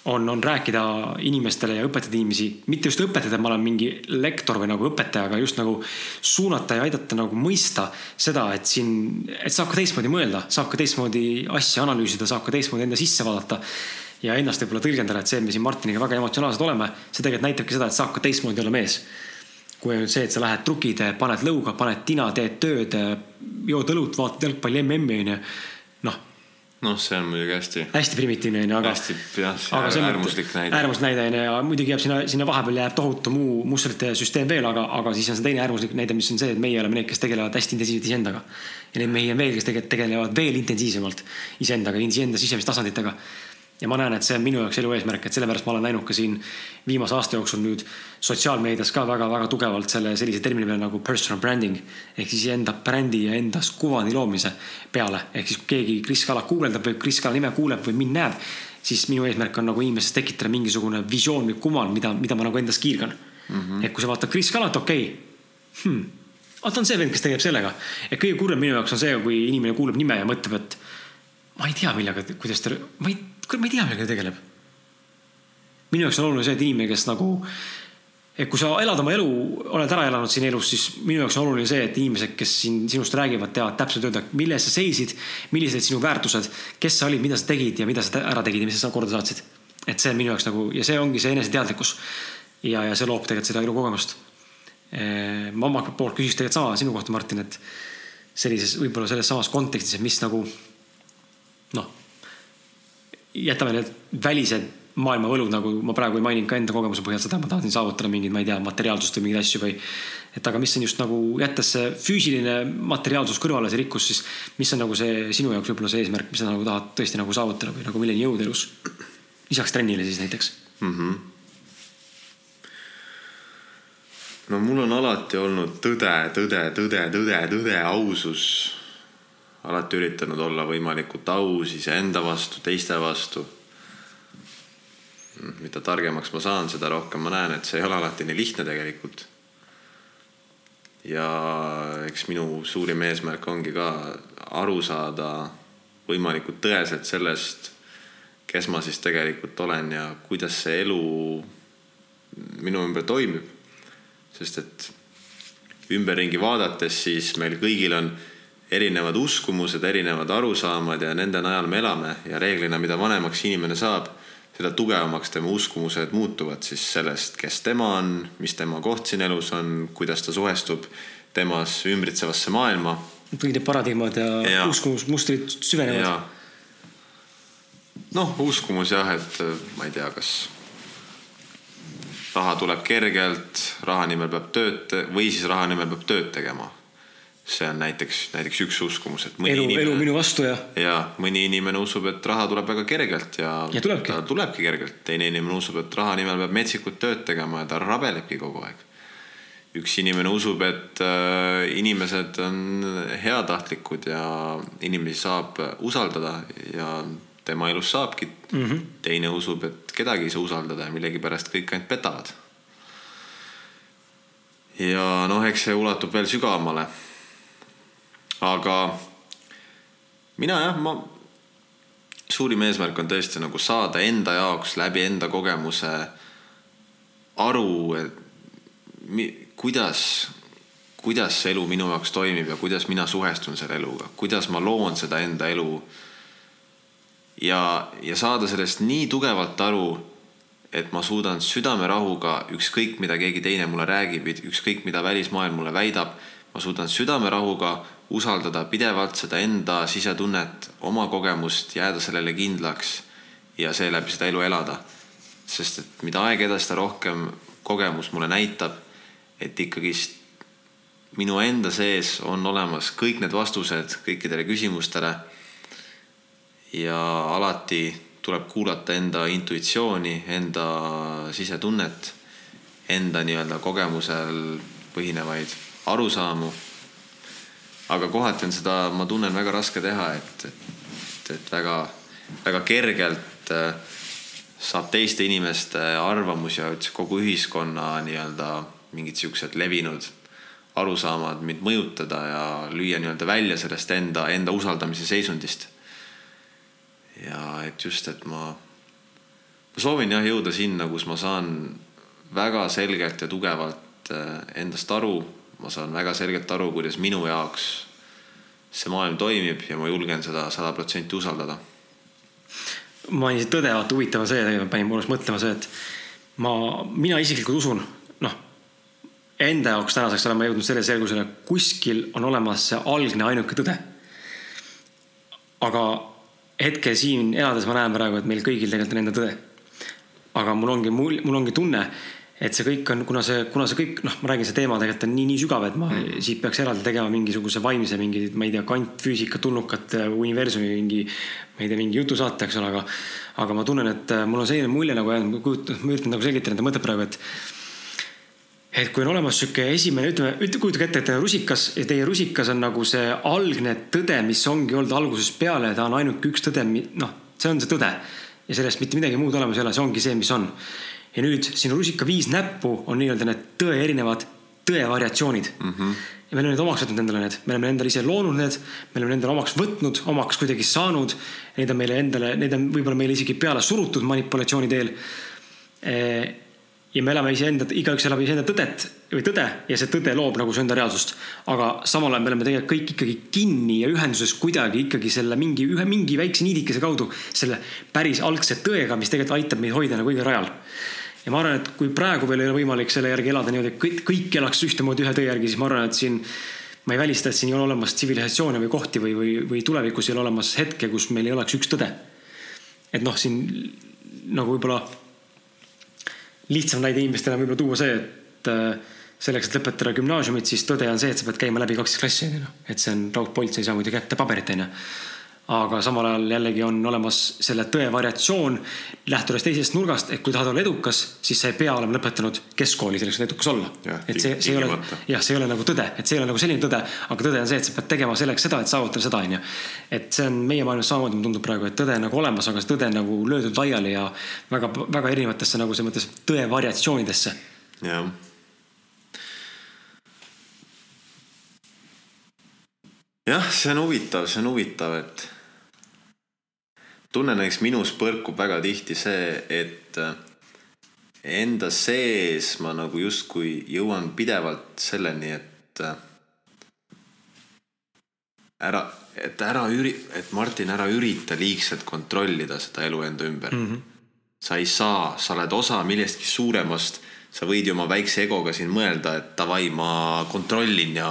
on, on rääkida inimestele ja õpetada inimesi, mitte just õpetada, et ma olen mingi lektor või nagu õpetaja, aga just nagu suunata ja aidata nagu mõista seda, et siin, et saab ka teistmoodi mõelda, saab ka teistmoodi asja analüüsida, saab ka teistmoodi enda sisse vaadata ja ennast võib-olla tõlgendada, et see, et me siin Martiniga väga emotsionaalsed oleme, see tegelikult näitabki seda, et saab ka teistmoodi olla mees. kui on see, et sa lähed trukid, paned lõuga, paned tina, teed tööd, jood õlut, vaatad jalgpalli MM-i onju, noh noh, see on muidugi hästi. hästi primitiivne onju, aga. hästi jah, äärmuslik näide. äärmuslik näide onju ja muidugi jääb sinna, sinna vahepeal jääb tohutu muu mustrite süsteem veel, aga, aga siis on see teine äärmuslik näide, mis on see, et meie oleme need, kes tegelevad hästi intensiivselt iseendaga. ja neid mehi on veel, kes tegelevad veel intensiivsemalt iseendaga, iseenda sisemistasanditega ja ma näen, et see on minu jaoks elu eesmärk, et sellepärast ma olen näinud ka siin viimase aasta jooksul nüüd sotsiaalmeedias ka väga-väga tugevalt selle sellise termini peale nagu personal branding ehk siis enda brändi ja endast kuvandi loomise peale. ehk siis kui keegi Kris Kala guugeldab või Kris Kala nime kuuleb või mind näeb, siis minu eesmärk on nagu inimeses tekitada mingisugune visioon või kuvand, mida, mida ma nagu endas kiirgan mm. -hmm. et kui sa vaatad Kris Kalat, okei okay. hmm., vaata on see vend, kes tegeleb sellega. et kõige kurvem minu jaoks on see, kui inimene kuuleb nime ja mõtleb, et ma ei tea, millega, kuidas ta, ma ei kuule, ma ei tea, millega ta tegeleb. minu jaoks on oluline see, et inimene, kes nagu, et kui sa elad oma elu, oled ära elanud siin elus, siis minu jaoks on oluline see, et inimesed, kes siin sinust räägivad, teavad täpselt öelda, milles sa seisid, millised sinu väärtused, kes sa olid, mida sa tegid ja mida sa ära tegid ja mis sa korda saatsid. et see on minu jaoks nagu ja see ongi see eneseteadlikkus. ja, ja see loob tegelikult seda elukogemust. ma omalt poolt küsiks tegelikult sama sinu kohta, Martin, et sellises, võib-olla selles samas kontekstis, et mis nagu jätame need välised maailma võlud, nagu ma praegu ei maininud ka enda kogemuse põhjal seda, ma tahtsin saavutada mingeid, ma ei tea, materiaalsust või mingeid asju või. et aga mis on just nagu jättes see füüsiline materiaalsus kõrvale, see rikkus, siis mis on nagu see sinu jaoks võib-olla see eesmärk, mis sa nagu tahad tõesti nagu saavutada või nagu milleni jõuda elus? lisaks trennile siis näiteks mm. -hmm. no mul on alati olnud tõde, tõde, tõde, tõde, tõde, ausus alati üritanud olla võimalikult aus iseenda vastu, teiste vastu. mida targemaks ma saan, seda rohkem ma näen, et see ei ole alati nii lihtne tegelikult. ja eks minu suurim eesmärk ongi ka aru saada võimalikult tõeselt sellest, kes ma siis tegelikult olen ja kuidas see elu minu ümber toimib. sest et ümberringi vaadates, siis meil kõigil on erinevad uskumused, erinevad arusaamad ja nende najal me elame ja reeglina, mida vanemaks inimene saab, seda tugevamaks tema uskumused muutuvad siis sellest, kes tema on, mis tema koht siin elus on, kuidas ta suhestub temas ümbritsevasse maailma. kõik need paradigmad ja, ja. uskumusmustrid süvenevad. noh, uskumus jah, et ma ei tea, kas raha tuleb kergelt, raha nimel peab tööd või siis raha nimel peab tööd tegema. See on näiteks, näiteks üks uskumus, et mõni elu, inimene. elu minu vastu ja. ja mõni inimene usub, et raha tuleb väga kergelt ja. ja tulebki. ta tulebki kergelt, teine inimene usub, et raha nimel peab metsikut tööd tegema ja ta rabelebki kogu aeg. üks inimene usub, et äh, inimesed on heatahtlikud ja inimesi saab usaldada ja tema elus saabki mm. -hmm. teine usub, et kedagi ei saa usaldada ja millegipärast kõik ainult petavad. ja noh, eks see ulatub veel sügavamale. Aga mina jah, ma, suurim eesmärk on tõesti nagu saada enda jaoks läbi enda kogemuse aru, et mi, kuidas, kuidas see elu minu jaoks toimib ja kuidas mina suhestun selle eluga, kuidas ma loon seda enda elu. Ja, ja saada sellest nii tugevalt aru, et ma suudan südamerahuga, ükskõik mida keegi teine mulle räägib, ükskõik mida välismaailm mulle väidab, ma suudan südamerahuga usaldada pidevalt seda enda sisetunnet, oma kogemust, jääda sellele kindlaks ja seeläbi seda elu elada. sest et mida aeg edasi, seda rohkem kogemus mulle näitab, et ikkagist minu enda sees on olemas kõik need vastused kõikidele küsimustele ja alati tuleb kuulata enda intuitsiooni, enda sisetunnet, enda nii-öelda kogemusel põhinevaid arusaamu. Aga kohati on seda, ma tunnen, väga raske teha, et, et, et väga, väga kergelt äh, saab teiste inimeste arvamus ja üldse kogu ühiskonna nii-öelda mingid siuksed levinud arusaamad mind mõjutada ja lüüa nii-öelda välja sellest enda, enda usaldamise seisundist. Ja et just, et ma, ma soovin jah jõuda sinna, kus ma saan väga selgelt ja tugevalt äh, endast aru, ma saan väga selgelt aru, kuidas minu jaoks see maailm toimib ja ma julgen seda sada protsenti usaldada. mainisid tõde, vaata huvitav on see, tegelikult panin mulle mõtlema see, et ma, mina isiklikult usun, noh, enda jaoks tänaseks olen ma jõudnud selle selgusele, kuskil on olemas see algne ainuke tõde. aga hetkel siin elades ma näen praegu, et meil kõigil tegelikult on enda tõde. aga mul ongi, mul, mul ongi tunne, et see kõik on, kuna see, kuna see kõik, noh, ma räägin, see teema tegelikult on nii, nii sügav, et ma mm. siit peaks eraldi tegema mingisuguse vaimse mingi, ma ei tea, kvantfüüsika tulnukat universumi mingi, ma ei tea, mingi jutusaate, eks ole, aga, aga ma tunnen, et mul on selline mulje nagu jäänud, ma kujutan, ma üritan nagu selgitada enda mõtet praegu, et et kui on olemas sihuke esimene, ütleme, ütle, kujutage ette, et rusikas ja teie rusikas on nagu see algne tõde, mis ongi olnud algusest peale, ta on ainuke üks tõde, noh, see on see tõde. ja sellest mitte midagi muud olemas ei ole, see ongi see, mis on. Ja nüüd sinu rusika viis näppu on nii-öelda need tõe erinevad tõe variatsioonid mm. -hmm. ja me oleme need omaks võtnud endale need, me oleme endale ise loonud need, me oleme endale omaks võtnud, omaks kuidagi saanud. Neid on meile endale, neid on võib-olla meile isegi peale surutud manipulatsiooni teel ja me elame iseenda, igaüks elab iseenda tõdet või tõde ja see tõde loob nagu su enda reaalsust. aga samal ajal me oleme tegelikult kõik ikkagi kinni ja ühenduses kuidagi ikkagi selle mingi, ühe mingi väikse niidikese kaudu selle päris algse tõega, mis tegelikult aitab meid hoida nagu õigel rajal. Ja ma arvan, et kui praegu veel ei ole võimalik selle järgi elada niimoodi, et kõik, kõik elaks ühtemoodi ühe tõe järgi, siis ma arvan, et siin ma ei välista, et siin ei ole olemas tsivilisatsioone või kohti või, või, või tulevikus ei ole olemas hetke, kus meil ei oleks üks tõde. et noh, siin nagu võib-olla lihtsam näide inimestele võib-olla tuua see, et äh, selleks, et lõpetada gümnaasiumit, siis tõde on see, et sa pead käima läbi kaksteist klassi, onju. et see on raudpolitsei ei saa muidu kätte paberit, onju aga samal ajal jällegi on olemas selle tõe variatsioon, lähtudes teisest nurgast, et kui tahad olla edukas, siis sa ei pea olema lõpetanud keskkooli selleks, et edukas olla. et see, see ei ole, jah, see ei ole nagu tõde, et see ei ole nagu selline tõde, aga tõde on see, et sa pead tegema selleks seda, et saavutada seda, onju. et see on meie maailmas samamoodi, mulle tundub praegu, et tõde on nagu olemas, aga see tõde on nagu löödud laiali ja väga, väga erinevatesse nagu selles mõttes tõe variatsioonidesse. jah jah, see on huvitav, see on huvitav, et tunnen näiteks minus põrkub väga tihti see, et äh, enda sees ma nagu justkui jõuan pidevalt selleni, et äh, ära, et ära üri-, et Martin, ära ürita liigselt kontrollida seda elu enda ümber mm. -hmm. sa ei saa, sa oled osa millestki suuremast, sa võid ju oma väikse egoga siin mõelda, et davai, ma kontrollin ja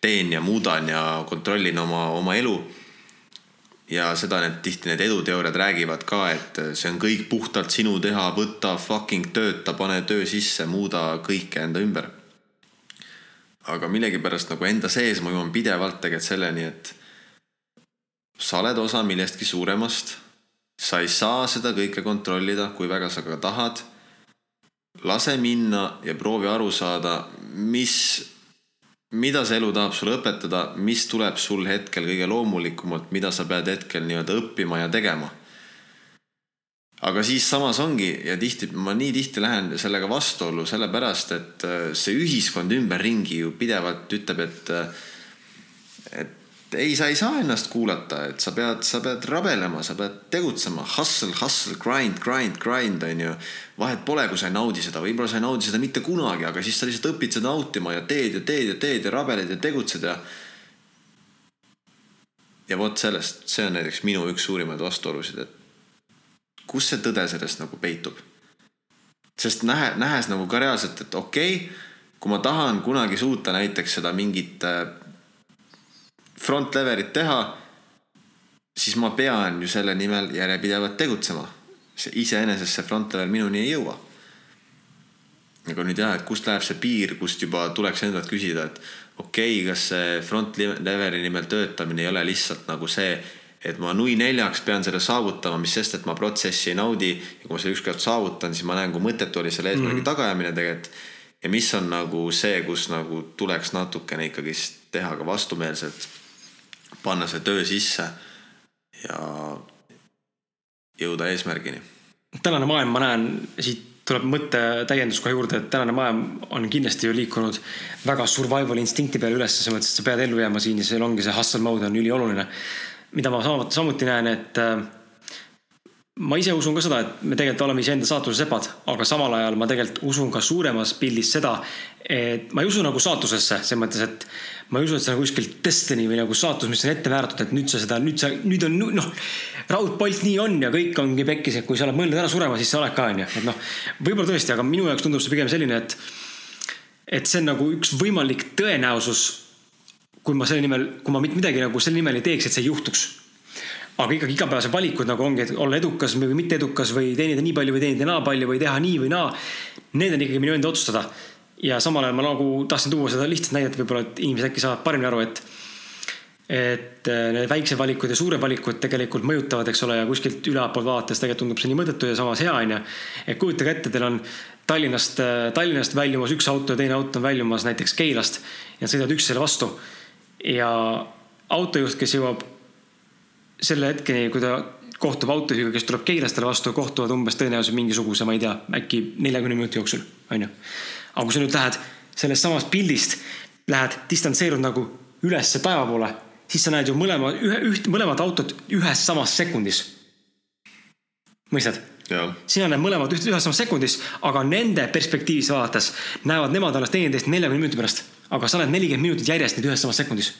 teen ja muudan ja kontrollin oma, oma elu ja seda need tihti need eduteooriad räägivad ka, et see on kõik puhtalt sinu teha, võta fucking tööta, pane töö sisse, muuda kõike enda ümber. aga millegipärast nagu enda sees ma jõuan pidevalt tegelikult selleni, et sa oled osa millestki suuremast. sa ei saa seda kõike kontrollida, kui väga sa ka tahad. lase minna ja proovi aru saada, mis mida see elu tahab sulle õpetada, mis tuleb sul hetkel kõige loomulikumalt, mida sa pead hetkel nii-öelda õppima ja tegema. aga siis samas ongi ja tihti ma nii tihti lähen sellega vastuollu, sellepärast et äh, see ühiskond ümberringi ju pidevalt ütleb, et et ei, sa ei saa ennast kuulata, et sa pead, sa pead rabelema, sa pead tegutsema, hustle, hustle, grind, grind, grind on ju. vahet pole, kui sa ei naudi seda, võib-olla sa ei naudi seda mitte kunagi, aga siis sa lihtsalt õpid seda nautima ja teed ja teed ja teed ja rabeled ja tegutsed ja. ja vot sellest, see on näiteks minu üks suurimaid vastuolusid, et kus see tõde sellest nagu peitub. sest nähe, nähes nagu ka reaalselt, et okei okay,, kui ma tahan kunagi suuta näiteks seda mingit äh, front levelit teha, siis ma pean ju selle nimel järjepidevalt tegutsema. see iseenesest see front level minuni ei jõua. aga nüüd jah, et kust läheb see piir, kust juba tuleks endalt küsida, et okei okay,, kas see front leveli nimel töötamine ei ole lihtsalt nagu see, et ma nui neljaks pean selle saavutama, mis sest, et ma protsessi ei naudi ja kui ma selle ükskord saavutan, siis ma näen, kui mõttetu oli selle eesmärgi mm -hmm. tagaajamine tegelikult. ja mis on nagu see, kus nagu tuleks natukene ikkagist teha ka vastumeelselt panna see töö sisse ja jõuda eesmärgini. tänane maailm, ma näen, siit tuleb mõtte täiendus kohe juurde, et tänane maailm on kindlasti ju liikunud väga survival instinkti peale üles, selles mõttes, et sa pead ellu jääma siin ja seal ongi see hustle mode on ülioluline. mida ma samuti näen, et äh, ma ise usun ka seda, et me tegelikult oleme iseenda saatuse sepad, aga samal ajal ma tegelikult usun ka suuremas pildis seda, et ma ei usu nagu saatusesse, selles mõttes, et ma ei usu, et see on kuskil destiny või nagu saatus, mis on ette määratud, et nüüd sa seda, nüüd sa, nüüd on noh, raudpolt nii on ja kõik ongi pekkis, et kui sa oled mõelnud ära surema, siis sa oled ka onju, et noh, võib-olla tõesti, aga minu jaoks tundub see pigem selline, et et see on nagu üks võimalik tõenäosus, kui ma selle nimel, kui ma mitte midagi nagu selle nimel ei teeks, et see juhtuks aga ikkagi igapäevased valikud nagu ongi, et olla edukas või mitte edukas või teenida nii palju või teenida naa palju või teha nii või naa. Need on ikkagi minu enda otsustada. ja samal ajal ma nagu tahtsin tuua seda lihtsat näidet, võib-olla, et inimesed äkki saavad paremini aru, et et need väiksed valikud ja suured valikud tegelikult mõjutavad, eks ole, ja kuskilt ülaltpoolt vaadates tegelikult tundub see nii mõttetu ja samas hea onju. et kujutage ette, teil on Tallinnast, Tallinnast väljumas üks auto ja teine auto on väljumas näiteks Keilast ja sõidavad üksteisele vastu. ja autojuht, kes jõuab selle hetkeni, kui ta kohtub autojuhiga, kes tuleb Keilastele vastu, kohtuvad umbes tõenäoliselt mingisuguse, ma ei tea, äkki neljakümne minuti jooksul, onju. aga kui sa nüüd lähed sellest samast pildist, lähed distantseerud nagu ülesse taeva poole, siis sa näed ju mõlema, ühe, üht, mõlemat autot ühes samas sekundis. mõistad? sina näed mõlemad üht, ühes samas sekundis, aga nende perspektiivist vaadates näevad nemad alles teineteist neljakümne minuti pärast. aga sa näed nelikümmend minutit järjest neid ühes samas sekundis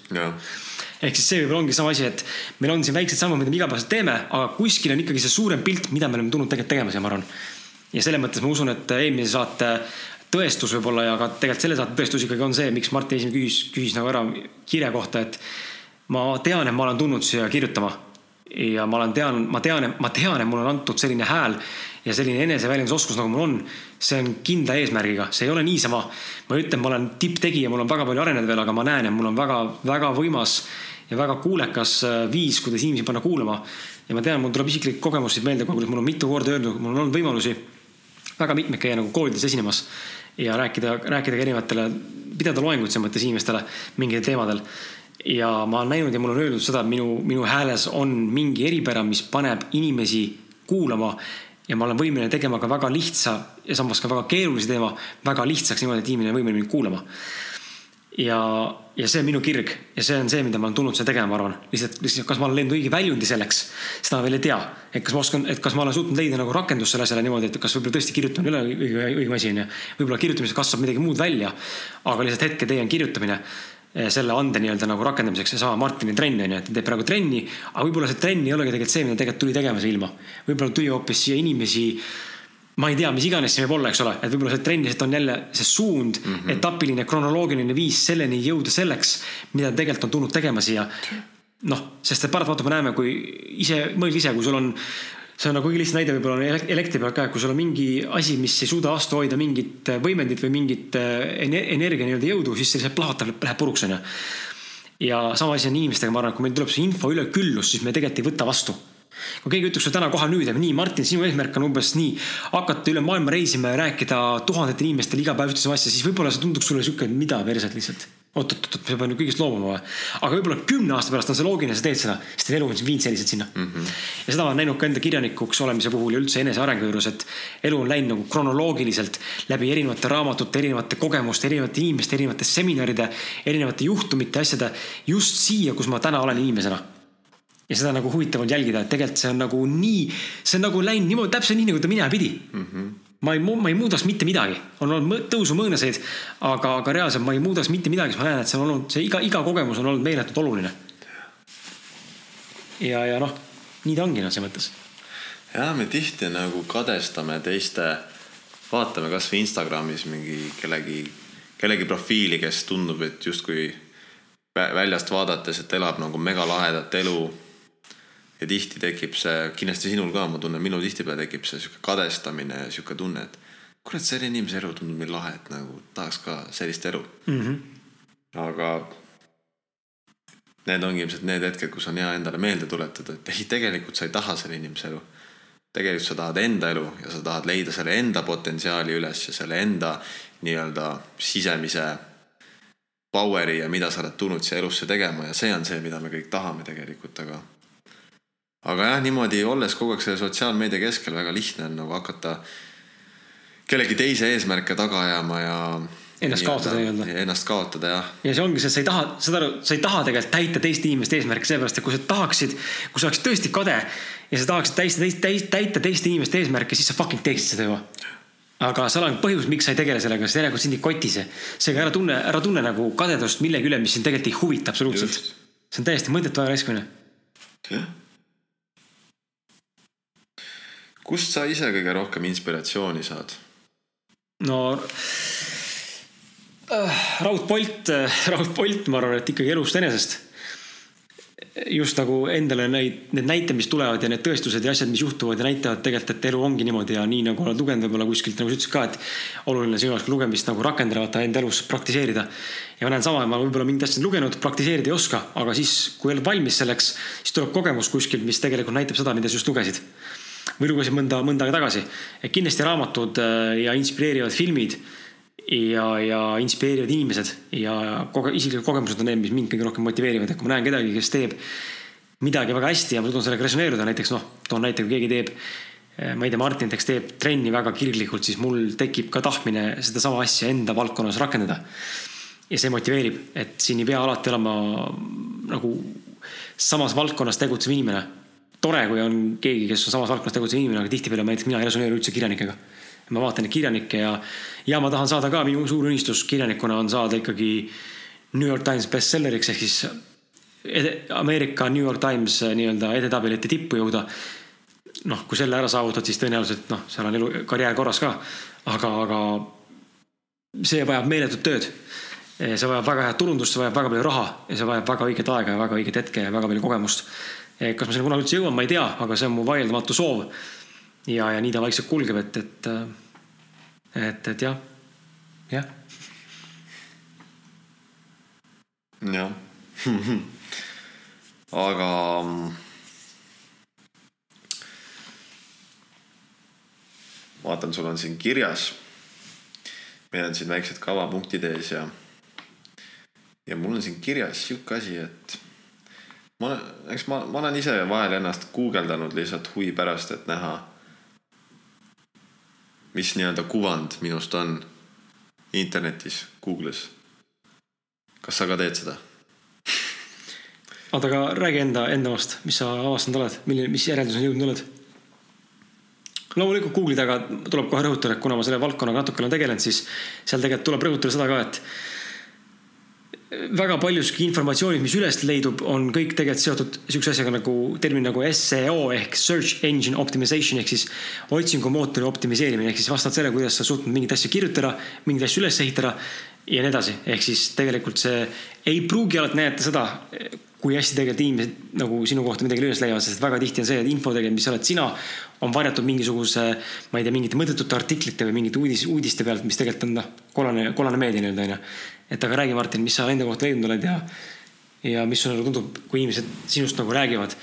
ehk siis see võib-olla ongi sama asi, et meil on siin väiksed sammud, mida me igapäevaselt teeme, aga kuskil on ikkagi see suurem pilt, mida me oleme tulnud tegelikult tegema siia, ma arvan. ja selles mõttes ma usun, et eelmise saate tõestus võib-olla ja ka tegelikult selle saate tõestus ikkagi on see, miks Martin esimene küsis, küsis nagu ära kirja kohta, et ma tean, et ma olen tulnud siia kirjutama. Ja ma olen tean, ma tean, ma tean, et mulle on antud selline hääl ja selline eneseväljendusoskus, nagu mul on. see on kindla eesmärgiga, see ei ole niisama. ma ei ütle, et ma olen tipptegija, mul on väga palju areneda veel, aga ma näen, et mul on väga-väga võimas ja väga kuulekas viis, kuidas inimesi panna kuulama. ja ma tean, mul tuleb isiklik kogemus siit meelde, kuidas mul on mitu korda öeldud, mul on olnud võimalusi väga mitmeid käia nagu koolides esinemas ja rääkida, rääkida ka erinevatele, pidada loenguid selles mõttes inimestele mingitel teemadel. Ja ma olen näinud ja mulle on öeldud seda, et minu, minu hääles on mingi eripära, mis paneb inimesi kuulama ja ma olen võimeline tegema ka väga lihtsa ja samas ka väga keerulise teema väga lihtsaks niimoodi, et inimene on võimeline mind kuulama ja, ja see on minu kirg ja see on see, mida ma olen tulnud seda tegema, ma arvan. lihtsalt, lihtsalt, kas ma olen leidnud õige väljundi selleks, seda ma veel ei tea. et kas ma oskan, et kas ma olen suutnud leida nagu rakendust selle asjale niimoodi, et kas võib-olla tõesti kirjutamine ei ole õige, õige asi onju. võib-olla kirjutamisest kasvab midagi muud välja. aga lihtsalt hetketeie on kirjutamine selle ande nii-öelda nagu rakendamiseks, seesama Martini trenn on ju, et ta teeb praegu trenni, aga võib-olla see trenn ei olegi tegelikult see, mida tegelikult tuli tegema see ilma. võib-olla tuli hoopis siia inimesi ma ei tea, mis iganes see võib olla, eks ole, et võib-olla see trenn lihtsalt on jälle see suund mm, -hmm. etapiline, kronoloogiline viis selleni jõuda selleks, mida tegelikult on tulnud tegema siia. noh, sest et paratamatult me näeme, kui ise, mõelge ise, kui sul on, see on nagu kõige lihtsam näide võib-olla on elektri peal ka, kui sul on mingi asi, mis ei suuda vastu hoida mingit võimendit või mingit eh, energia nii-öelda jõudu, siis see lihtsalt plahvatab, läheb puruks onju. ja sama asi on inimestega, ma arvan, et kui meil tuleb see info üleküllus, siis me tegelikult ei võta vastu kui keegi ütleks sulle täna kohe nüüd, et nii, Martin, sinu eesmärk on umbes nii, hakata üle maailma reisima ja rääkida tuhandetele inimestele iga päev ühte sama asja, siis võib-olla see tunduks sulle sihuke, mida perset lihtsalt. Oot-oot-oot, ma pean ju kõigest loobuma või? aga võib-olla kümne aasta pärast on see loogiline, sa teed seda, sest elu on viinud selliselt sinna mm. -hmm. ja seda olen näinud ka enda kirjanikuks olemise puhul ja üldse enesearengu juures, et elu on läinud nagu kronoloogiliselt läbi erinevate raamatute, erinevate kogemuste, erinevate inimeste, erinevate seminaride, erinevate juhtumite, asjade just siia, kus ma täna olen inimesena ja seda nagu huvitav on jälgida, et tegelikult see on nagu nii, see on nagu läinud niimoodi täpselt nii, nagu ta minema pidi mm. -hmm. Ma ei, ma ei muudaks mitte midagi, on olnud tõusumõõnaseid, aga, aga reaalselt ma ei muudaks mitte midagi, sest ma näen, et see on olnud, see iga, iga kogemus on olnud meeletult oluline. ja, ja noh, nii ta ongi noh, selles mõttes. ja me tihti nagu kadestame teiste, vaatame kasvõi Instagramis mingi kellegi, kellegi profiili, kes tundub, et justkui väljast vaadates, et elab nagu megalahedat elu ja tihti tekib see, kindlasti sinul ka, ma tunnen, minul tihtipeale tekib see sihuke kadestamine ja sihuke tunne, et kurat, selle inimese elu tundub nii lahe, et nagu tahaks ka sellist elu mm. -hmm. aga need ongi ilmselt need hetked, kus on hea endale meelde tuletada, et ei, tegelikult sa ei taha selle inimese elu. tegelikult sa tahad enda elu ja sa tahad leida selle enda potentsiaali üles ja selle enda nii-öelda sisemise power'i ja mida sa oled tulnud siia elusse tegema ja see on see, mida me kõik tahame tegelikult, aga aga jah, niimoodi olles kogu aeg selle sotsiaalmeedia keskel väga lihtne on nagu hakata kellegi teise eesmärke taga ajama ja ennast kaotada nii-öelda. Ennast kaotada jah. ja see ongi see, et sa ei taha, saad aru, sa ei taha tegelikult täita teiste inimeste eesmärke, sellepärast et kui sa tahaksid, kui sa oleksid tõesti kade ja sa tahaksid täista, täista, täita teiste inimeste eesmärke, siis sa fucking teeksid seda juba. aga seal on põhjus, miks sa ei tegele sellega, sest järelikult sind ei koti see. seega ära tunne, ära tunne nagu kadedust millegi üle, mis sind tegelikult ei huvita absoluutselt. see on täiesti mõttetu aja raiskamine. jah kust sa ise kõige rohkem inspiratsiooni saad? no äh, raudpolt äh,, raudpolt, ma arvan, et ikkagi elust enesest. just nagu endale neid, need näited, mis tulevad ja need tõestused ja asjad, mis juhtuvad ja näitavad tegelikult, et elu ongi niimoodi ja nii nagu oled lugenud võib-olla kuskilt, nagu sa ütlesid ka, et oluline sinu jaoks lugemist nagu rakendada, vaata enda elus praktiseerida. ja ma näen sama, ma võib-olla mingit asja lugenud, praktiseerida ei oska, aga siis, kui oled valmis selleks, siis tuleb kogemus kuskilt, mis tegelikult näitab seda, mida sa just lugesid või lugesin mõnda, mõnda aega tagasi. et kindlasti raamatud äh, ja inspireerivad filmid ja, ja inspireerivad inimesed ja koge-, isiklikud kogemused on need, mis mind kõige rohkem motiveerivad, et kui ma näen kedagi, kes teeb midagi väga hästi ja ma suudan sellega resoneeruda, näiteks noh, toon näite, kui keegi teeb äh, ma ei tea, Martin näiteks teeb trenni väga kirglikult, siis mul tekib ka tahtmine sedasama asja enda valdkonnas rakendada. ja see motiveerib, et siin ei pea alati olema nagu samas valdkonnas tegutsev inimene tore, kui on keegi, kes on samas valdkonnas tegutsev inimene, aga tihtipeale näiteks mina ei resoneeru üldse kirjanikega. ma vaatan neid kirjanikke ja, ja ma tahan saada ka, minu suur unistus kirjanikuna on saada ikkagi New York Times bestselleriks ehk siis Ameerika New York Times äh, nii-öelda edetabelite tippu jõuda. noh, kui selle ära saavutad, siis tõenäoliselt noh, seal on elu, karjäär korras ka. aga, aga see vajab meeletut tööd. see vajab väga head turundust, see vajab väga palju raha ja see vajab väga õiget aega ja väga õiget hetke ja väga palju kogemust Eh, kas ma sinna kunagi üldse jõuan, ma ei tea, aga see on mu vaieldamatu soov. ja, ja nii ta vaikselt kulgeb, et, et, äh, et, et jah, jah. jah [laughs] aga vaatan, sul on siin kirjas. meil on siin väiksed kavapunktid ees ja, ja mul on siin kirjas sihuke asi, et ma, eks ma, ma olen ise vahel ennast guugeldanud lihtsalt huvi pärast, et näha, mis nii-öelda kuvand minust on internetis, Google'is. kas sa ka teed seda? oota, aga räägi enda, enda omast, mis sa avastanud oled, milline, mis järelduseni jõudnud oled? loomulikult Google'i taga tuleb kohe rõhutada, et kuna ma selle valdkonnaga natuke olen tegelenud, siis seal tegelikult tuleb rõhutada seda ka, et väga paljuski informatsioonid, mis üles leidub, on kõik tegelikult seotud sihukese asjaga nagu termin nagu seo ehk search engine optimization ehk siis otsingumootori optimiseerimine ehk siis vastavalt sellele, kuidas sa suutnud mingeid asju kirjutada, mingeid asju üles ehitada ja nii edasi. ehk siis tegelikult see ei pruugi alati näidata seda, kui hästi tegelikult inimesed nagu sinu kohta midagi üles leiavad, sest väga tihti on see, et info tegelikult, mis oled sina, on varjatud mingisuguse, ma ei tea, mingite mõttetute artiklite või mingite uudis, uudiste pealt, mis tegelikult on noh, kollane, kollane meedia nii-öelda onju et aga räägi, Martin, mis sa enda kohta leidnud oled ja, ja mis sulle nagu tundub, kui inimesed sinust nagu räägivad.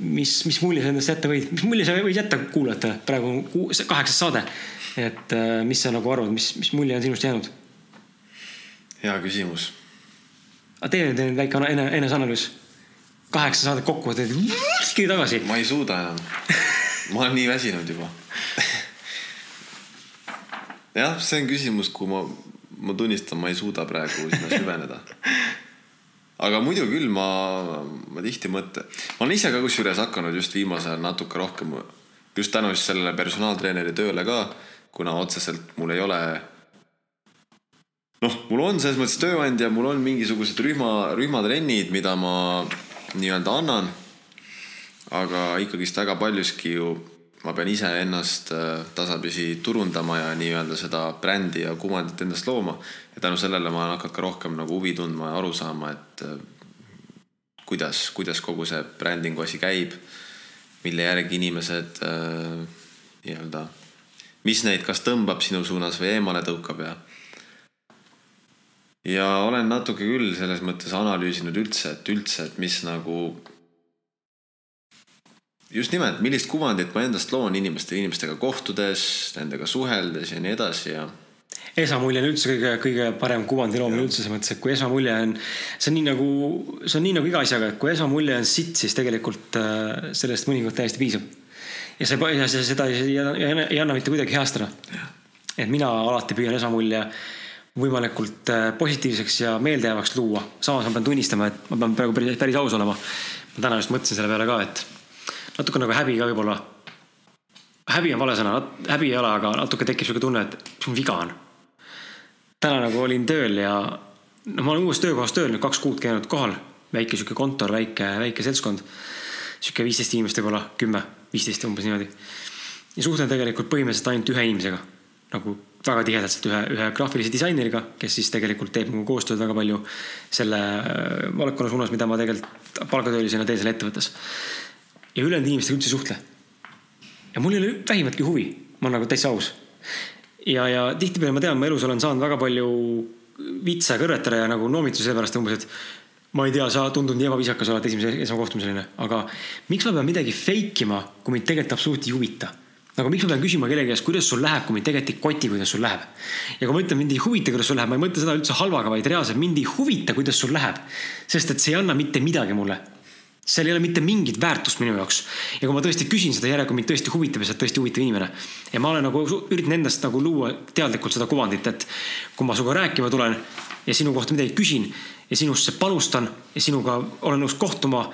mis, mis mulje sa endast jätta võid, mis mulje sa võid jätta kuulajatele, praegu on kaheksas saade. et äh, mis sa nagu arvad, mis, mis mulje on sinust jäänud? hea küsimus. aga tee nüüd väike ene, eneseanalüüs. kaheksa saadet kokku, teed tagasi. ma ei suuda enam. ma olen nii väsinud juba [laughs] jah, see on küsimus, kuhu ma ma tunnistan, ma ei suuda praegu sinna süveneda. aga muidu küll ma, ma tihti mõtlen, ma olen ise ka kusjuures hakanud just viimasel ajal natuke rohkem, just tänu siis sellele personaaltreeneri tööle ka, kuna otseselt mul ei ole noh, mul on selles mõttes tööandja, mul on mingisugused rühma, rühmatrennid, mida ma nii-öelda annan. aga ikkagist väga paljuski ju ma pean ise ennast äh, tasapisi turundama ja nii-öelda seda brändi ja kuvandit endast looma. ja tänu sellele ma olen hakanud ka rohkem nagu huvi tundma ja aru saama, et äh, kuidas, kuidas kogu see brändingu asi käib. mille järgi inimesed äh, nii-öelda, mis neid kas tõmbab sinu suunas või eemale tõukab ja. ja olen natuke küll selles mõttes analüüsinud üldse, et üldse, et mis nagu just nimelt, millist kuvandit ma endast loon inimeste, inimestega kohtudes, nendega suheldes ja nii edasi ja esmamulje on üldse kõige, kõige parem kuvandi loomine üldse selles mõttes, et kui esmamulje on, see on nii nagu, see on nii nagu iga asjaga, et kui esmamulje on sitt, siis tegelikult äh, sellest mõnikord täiesti piisab. ja see, ja see, seda ei, ei, ei anna mitte kuidagi heastada. et mina alati püüan esmamulje võimalikult äh, positiivseks ja meeldejäävaks luua. samas ma pean tunnistama, et ma pean praegu päris, päris aus olema. ma täna just mõtlesin selle peale ka, et natuke nagu häbi ka võib-olla. häbi on vale sõna, häbi ei ole, aga natuke tekib sihuke tunne, et mis mul viga on. täna nagu olin tööl ja noh, ma olen uues töökohas tööl nüüd kaks kuud käinud kohal, väike sihuke kontor, väike, väike seltskond. sihuke viisteist inimest võib-olla, kümme, viisteist umbes niimoodi. ja suhtlen tegelikult põhimõtteliselt ainult ühe inimesega nagu väga tihedalt ühe, ühe graafilise disaineriga, kes siis tegelikult teeb minuga koostööd väga palju selle äh, valdkonna suunas, mida ma tegelikult palgatöölisena teen seal ettevõttes ja ülejäänud inimestega üldse ei suhtle. ja mul ei ole vähimatki huvi, ma olen nagu täitsa aus. ja, ja tihtipeale ma tean, ma elus olen saanud väga palju vitsa kõrvetada ja nagu noomitusi sellepärast umbes, et ma ei tea, sa tundud nii ebaviisakas oled esimese, esmakohtumisel onju, aga miks ma pean midagi fake ima, kui mind tegelikult absoluutselt ei huvita nagu miks ma pean küsima kellegi käest, kuidas sul läheb, kui mind tegelikult ei koti, kuidas sul läheb. ja kui ma ütlen, mind ei huvita, kuidas sul läheb, ma ei mõtle seda üldse halvaga, vaid reaalselt mind ei huvita, kuidas sul läheb. sest et see ei anna mitte midagi mulle seal ei ole mitte mingit väärtust minu jaoks. ja kui ma tõesti küsin seda, järelikult mind tõesti huvitab ja sa oled tõesti huvitav inimene. ja ma olen nagu, üritan endast nagu luua teadlikult seda kuvandit, et kui ma sinuga rääkima tulen ja sinu kohta midagi küsin ja sinusse panustan ja sinuga olen nõus kohtuma,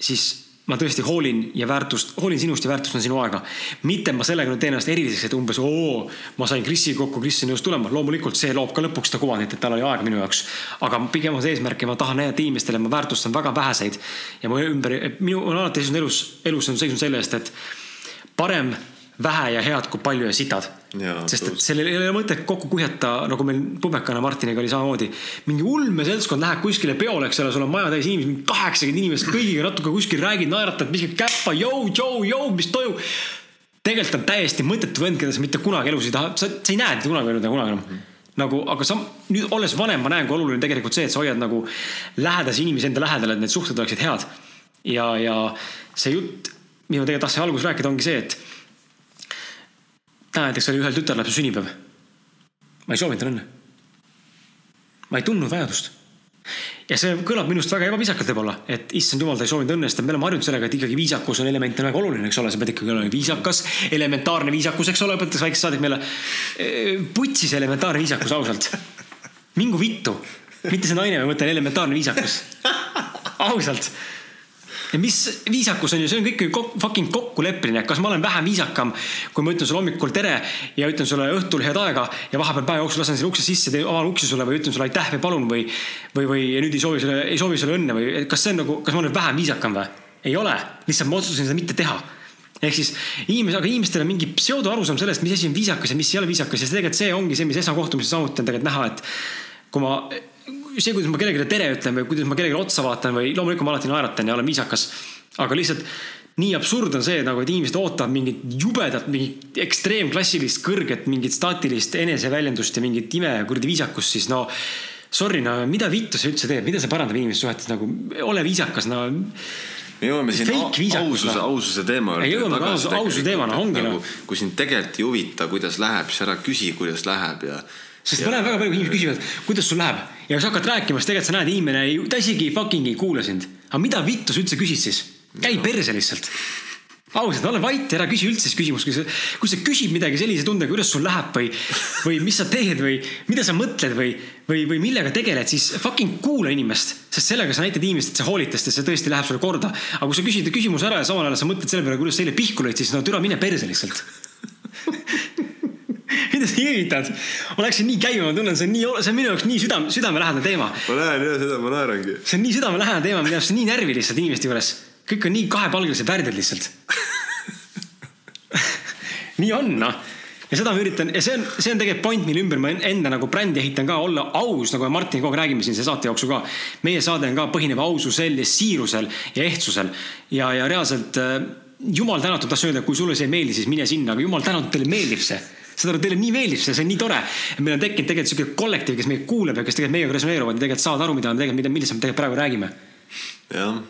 siis ma tõesti hoolin ja väärtust, hoolin sinust ja väärtustan sinu aega. mitte ma sellega nüüd teen ennast eriliseks, et umbes oo, ma sain Krisi kokku, Kris on nõus tulema. loomulikult see loob ka lõpuks seda kuvandit, et tal oli aega minu jaoks. aga pigem on see eesmärk ja ma tahan näidata inimestele, ma väärtustan väga väheseid. ja mu ümber, minu, on alati seisnud elus, elus on seisnud selle eest, et parem vähe ja head kui palju ja sitad. sest et sellel ei ole mõtet kokku kuhjata, nagu meil Pubekana Martiniga oli samamoodi. mingi ulmeseltskond läheb kuskile peole, eks ole, sul on maja täis inimesi, mingi kaheksakümmend inimest, kõigiga natuke kuskil räägid, naeratad, viskad käppa, jõu, jõu, jõu, mis toimub. tegelikult on täiesti mõttetu vend, keda sa mitte kunagi elus ei taha, sa, sa ei näe teda kunagi veel kunagi enam mm. -hmm nagu, aga sa nüüd olles vanem, ma näen, kui oluline tegelikult see, et sa hoiad nagu lähedasi inimesi enda lähedal, et need suhted oleksid head. ja, ja see jutt, mida ma tegelikult tahtsin alguses rääkida, ongi see, et täna näiteks oli ühel tütarlapse sünnipäev. ma ei soovinud talle õnne. ma ei tundnud vajadust. ja see kõlab minust väga ebaviisakalt võib-olla, et issand jumal, ta ei soovinud õnne, sest me oleme harjunud sellega, et ikkagi viisakus on element on väga oluline, eks ole, sa pead ikkagi olema viisakas, elementaarne viisakus, eks ole, õpetatakse väiksest saadik meile. putsis elementaarne viisakus, ausalt. mingu vittu mitte see naine, ma mõtlen elementaarne viisakus. ausalt. Ja mis viisakus on ju, see on kõik ju kok- fucking kokkuleppimine, kas ma olen vähem viisakam, kui ma ütlen sulle hommikul tere ja ütlen sulle õhtul head aega ja vahepeal päeva jooksul lasen selle ukse sisse, avan uksi sulle või ütlen sulle aitäh või palun või, või, või nüüd ei soovi sulle, ei soovi sulle õnne või kas see on nagu, kas ma olen vähem viisakam või? ei ole, lihtsalt ma otsustasin seda mitte teha ehk siis inimesed, aga inimestel on mingi pseudo arusaam sellest, mis asi on viisakas ja mis ei ole viisakas ja tegelikult see ongi see, mis esmakohtumisel samuti on tegelikult näha, et kui ma, see, kuidas ma kellelegi tere ütlen või kuidas ma kellelegi otsa vaatan või loomulikult ma alati naeratan ja olen viisakas, aga lihtsalt nii absurd on see nagu, et inimesed ootavad mingit jubedat, mingit ekstreemklassilist kõrget, mingit staatilist eneseväljendust ja mingit ime kuradi viisakust, siis no sorry, no mida vittu see üldse teeb, mida see parandab inimeste suhetes nagu, ole viisakas, no me jõuame siin aususe, aususe teema Ei, jõuame ka aususe- teemana, ongi, nagu, noh. kui sind tegelikult ei huvita, kuidas läheb, siis ära küsi, kuidas läheb ja. Sest ma näen väga palju, kui inimesed küsivad, kuidas sul läheb ja sa hakkad rääkima, siis tegelikult sa näed, inimene ei, ta isegi fucking ei kuula sind. aga mida vittu sa üldse küsid siis? käi perse lihtsalt. ausalt, ole vait ja ära küsi üldse siis küsimust, kui sa, kui sa küsid midagi sellise tundega, kuidas sul läheb või, või mis sa teed või mida sa mõtled või, või, või millega tegeled, siis fucking kuula inimest. sest sellega sa näitad inimest, et sa hoolid tast ja see tõesti läheb sulle korda. aga kui sa küsid küsimuse ära ja samal ajal sa mõtled selle peale, kuidas sa eile pihku lõid, siis no türa mine perse lihtsalt [laughs] mida sa irvitad? ma läksin nii käima, ma tunnen, see on nii, see on minu jaoks nii südame, südamelähedane teema. ma näen ja seda ma naerangi. see on nii südamelähedane teema, minu jaoks nii närvi lihtsalt inimeste juures. kõik on nii kahepalgelised värdjad lihtsalt. [laughs] nii on noh. ja seda ma üritan ja see on, see on tegelikult point, mille ümber ma en- enda nagu brändi ehitan ka, olla aus, nagu me Martiniga kogu aeg räägime siin selle saate jooksul ka. meie saade on ka, põhineb aususel ja siirusel ja ehtsusel ja, ja reaalselt äh, jumal tänatud, tahtsin öelda, kui sulle see ei meeldi, siis mine sinna, aga jumal tänatud, teile meeldib see saad aru, teile nii meeldib see, see on nii tore. meil on tekkinud tegelikult siuke kollektiiv, kes meid kuulab ja kes tegelikult meiega resoneeruvad ja tegelikult saavad aru, mida me tegelikult, millest me tegelikult praegu räägime. jah.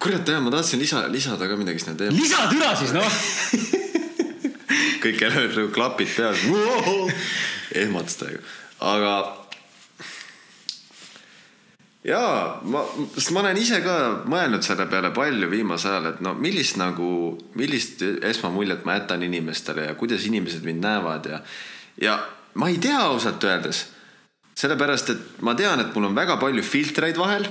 kurat jah, ma tahtsin lisa, lisada ka midagi sinna teema. lisa türa siis noh. [laughs] kõik jälle nagu klapid peas. ehmatas täiega, aga. jaa, ma, sest ma olen ise ka mõelnud selle peale palju viimasel ajal, et no millist nagu, millist esmamuljet ma jätan inimestele ja kuidas inimesed mind näevad ja, ja ma ei tea ausalt öeldes. sellepärast, et ma tean, et mul on väga palju filtreid vahel,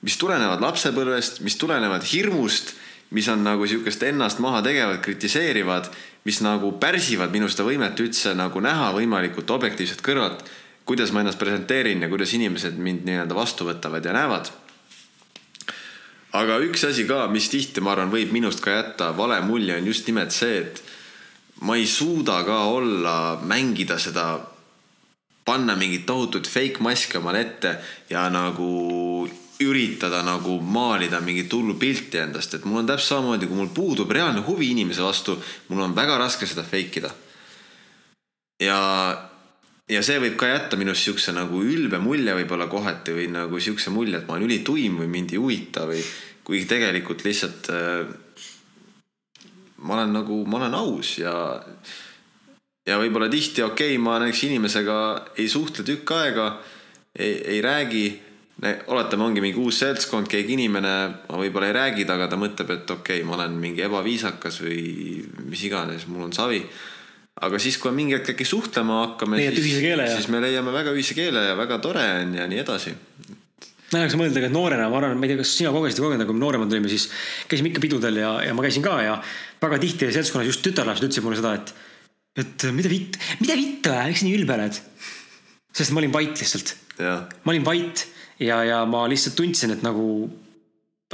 mis tulenevad lapsepõlvest, mis tulenevad hirmust, mis on nagu siukest ennast maha tegevad, kritiseerivad, mis nagu pärsivad minu seda võimet üldse nagu näha võimalikult objektiivselt kõrvalt, kuidas ma ennast presenteerin ja kuidas inimesed mind nii-öelda vastu võtavad ja näevad. aga üks asi ka, mis tihti, ma arvan, võib minust ka jätta vale mulje, on just nimelt see, et ma ei suuda ka olla, mängida seda, panna mingit tohutut fake maski omale ette ja nagu üritada nagu maalida mingit hullu pilti endast, et mul on täpselt samamoodi, kui mul puudub reaalne huvi inimese vastu, mul on väga raske seda fake ida. ja, ja see võib ka jätta minust siukse nagu ülbe mulje võib-olla kohati või nagu siukse mulje, et ma olen ülituim või mind ei huvita või kuigi tegelikult lihtsalt äh, ma olen nagu, ma olen aus ja ja võib-olla tihti okei okay,, ma näiteks inimesega ei suhtle tükk aega, ei, ei räägi. oletame, ongi mingi uus seltskond, keegi inimene, ma võib-olla ei räägi temaga, ta mõtleb, et okei okay,, ma olen mingi ebaviisakas või mis iganes, mul on savi. Aga siis, kui mingi hetk äkki suhtlema hakkame, siis siis me leiame väga ühise keele ja väga tore on ja nii edasi. tahaks mõelda, et noorena, ma arvan, ma ei tea, kas sina kogesid kogenud, kui me nooremad olime, siis käisime ikka pidudel ja, ja ma käisin ka ja väga tihti seltskonnas just tütarlapsed ütlesid mulle seda, et, et mida vitt, mida vittu, miks sa nii ülbe oled? sest ma olin vait lihtsalt, ma olin vait ja, ja ma lihtsalt tundsin, et nagu,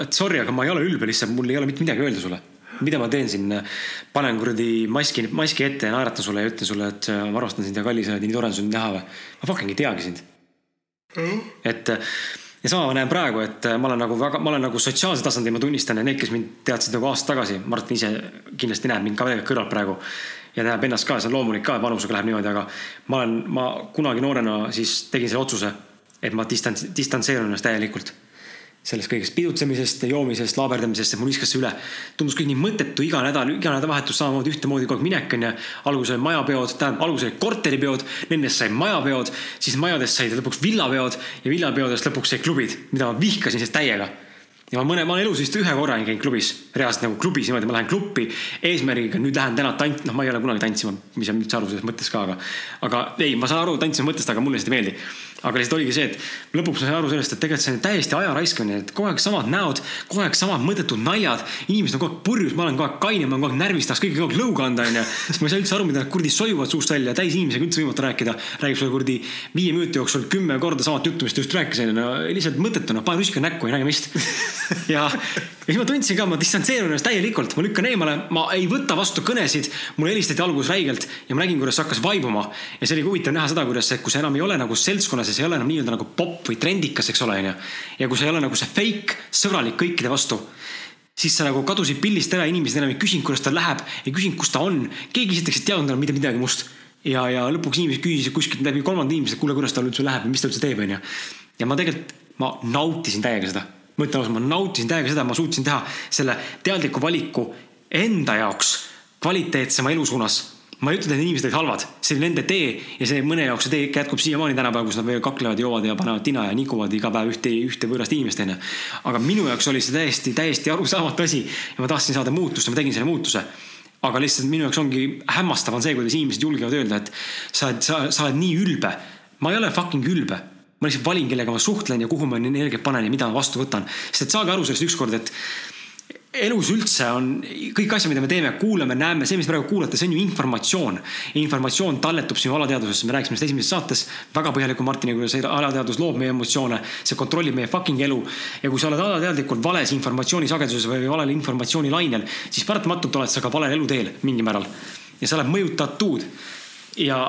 et sorry, aga ma ei ole ülbe lihtsalt, mul ei ole mitte midagi öelda sulle. Mida ma teen siin, panen kuradi maski, maski ette ja naeratan sulle ja ütlen sulle, et ma armastan sind ja kallis oled ja nii tore on sind näha või? ma fucking ei teagi sind. Et ja sama ma näen praegu, et ma olen nagu väga, ma olen nagu sotsiaalsel tasandil, ma tunnistan ja need, kes mind teadsid nagu aasta tagasi, Martin ise kindlasti näeb mind ka tegelikult kõrvalt praegu ja näeb ennast ka, see on loomulik ka, vanusega läheb niimoodi, aga ma olen, ma kunagi noorena siis tegin selle otsuse, et ma distants, distantseerun ennast täielikult sellest kõigest pidutsemisest, joomisest, laaberdamisest, et mul viskas see üle. tundus kõik nii mõttetu iga nädal, iga nädalavahetus samamoodi ühtemoodi kogu aeg minek onju. alguses olid majapeod, tähendab alguses olid korteripeod, nendest sai majapeod, siis majadest said lõpuks villapeod ja villapeodest lõpuks said klubid, mida ma vihkasin siis täiega. ja ma mõne, ma olen elus vist ühe korra käinud klubis, reaalselt nagu klubis niimoodi, ma lähen klubi eesmärgiga, nüüd lähen täna tant-, noh, ma ei ole kunagi tantsima, mis on üldse aru selles mõttes ka, aga. aga ei, ma saan aru tantsimise mõttest, aga mulle lihtsalt ei meeldi aga lihtsalt oligi see, et lõpuks ma sain aru sellest, et tegelikult see on täiesti aja raiskamine, et kogu aeg samad näod, kogu aeg samad mõttetud naljad. inimesed on kogu aeg purjus, ma olen kogu aeg kaine, ma olen kogu aeg närvis, tahaks kõigile kogu aeg lõuga anda, onju. siis ma ei saa üldse aru, mida nad kuradi sojuvad suust välja, täis inimesega üldse võimatu rääkida. räägib sulle kuradi viie minuti jooksul kümme korda samat juttu, mis ta just rääkis, onju. no lihtsalt mõttetuna, pane rusiga näkku ja räägi mist. [laughs] ja, ja siis ma tundsin ka, ma distantseerun ennast täielikult, ma lükkan eemale, ma ei võta vastu kõnesid. mulle helistati alguses räigelt ja ma nägin, kuidas see hakkas vaibuma. ja see oli huvitav näha seda, kuidas see, kui sa enam ei ole nagu seltskonnas sa ei ole enam nii-öelda nagu popp või trendikas, eks ole, onju. ja kui sa ei ole nagu see fake sõbralik kõikide vastu, siis sa nagu kadusid pillist ära, inimesed enam ei küsinud, kuidas tal läheb, ei küsinud, kus ta on. keegi esiteks ei teadnud enam mitte midagi must. ja, ja lõpuks inimesed küsisid kuskilt läbi kolmanda inimese, kuule, kuidas tal üldse läheb ja mis ta üldse teeb, onju. ja ma tegelikult, ma nautisin täiega seda. ma ütlen ausalt, ma nautisin täiega seda, ma suutsin teha selle teadliku valiku enda jaoks kvaliteetsema elu suunas ma ei ütle, et need inimesed olid halvad, see oli nende tee ja see mõne jaoks see tee jätkub siiamaani tänapäeval, kus nad veel kaklevad, joovad ja panevad tina ja nikuvad iga päev ühte, ühte võõrast inimest, onju. aga minu jaoks oli see täiesti, täiesti arusaamatu asi ja ma tahtsin saada muutust ja ma tegin selle muutuse. aga lihtsalt minu jaoks ongi hämmastav on see, kuidas inimesed julgevad öelda, et sa oled, sa, sa oled nii ülbe. ma ei ole fucking ülbe ma lihtsalt valin, kellega ma suhtlen ja kuhu ma energiat panen ja mida ma vastu võtan. sest et saage aru sellest ükskord, et elus üldse on kõik asjad, mida me teeme, kuulame, näeme, see, mis praegu kuulate, see on ju informatsioon. informatsioon talletub sinu alateadvusesse, me rääkisime sellest esimeses saates väga põhjalikult Martiniga, kuidas alateadvus loob meie emotsioone, see kontrollib meie fucking elu. ja kui sa oled alateadlikult vales informatsiooni sageduses või valel informatsiooni lainel, siis paratamatult oled sa ka valel eluteel mingil määral. ja sa oled mõjutatud. ja,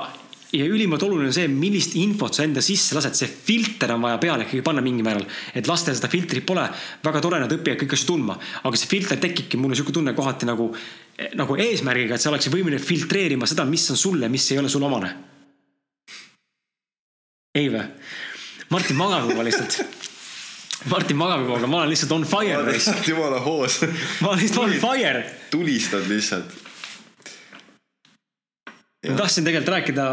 ja ülimalt oluline on see, millist infot sa enda sisse lased, see filter on vaja peale ikkagi panna mingil määral. et lastel seda filtrit pole, väga tore, nad õpivad kõiki asju tundma, aga see filter tekibki, mul on sihuke tunne kohati nagu, nagu eesmärgiga, et sa oleksid võimeline filtreerima seda, mis on sulle, mis ei ole sulle omane. ei või? Martin magab juba lihtsalt Martin magab juba, aga ma olen lihtsalt on fire. ma olen lihtsalt jumala hoos. ma olen lihtsalt on fire. tulistad lihtsalt ma tahtsin tegelikult rääkida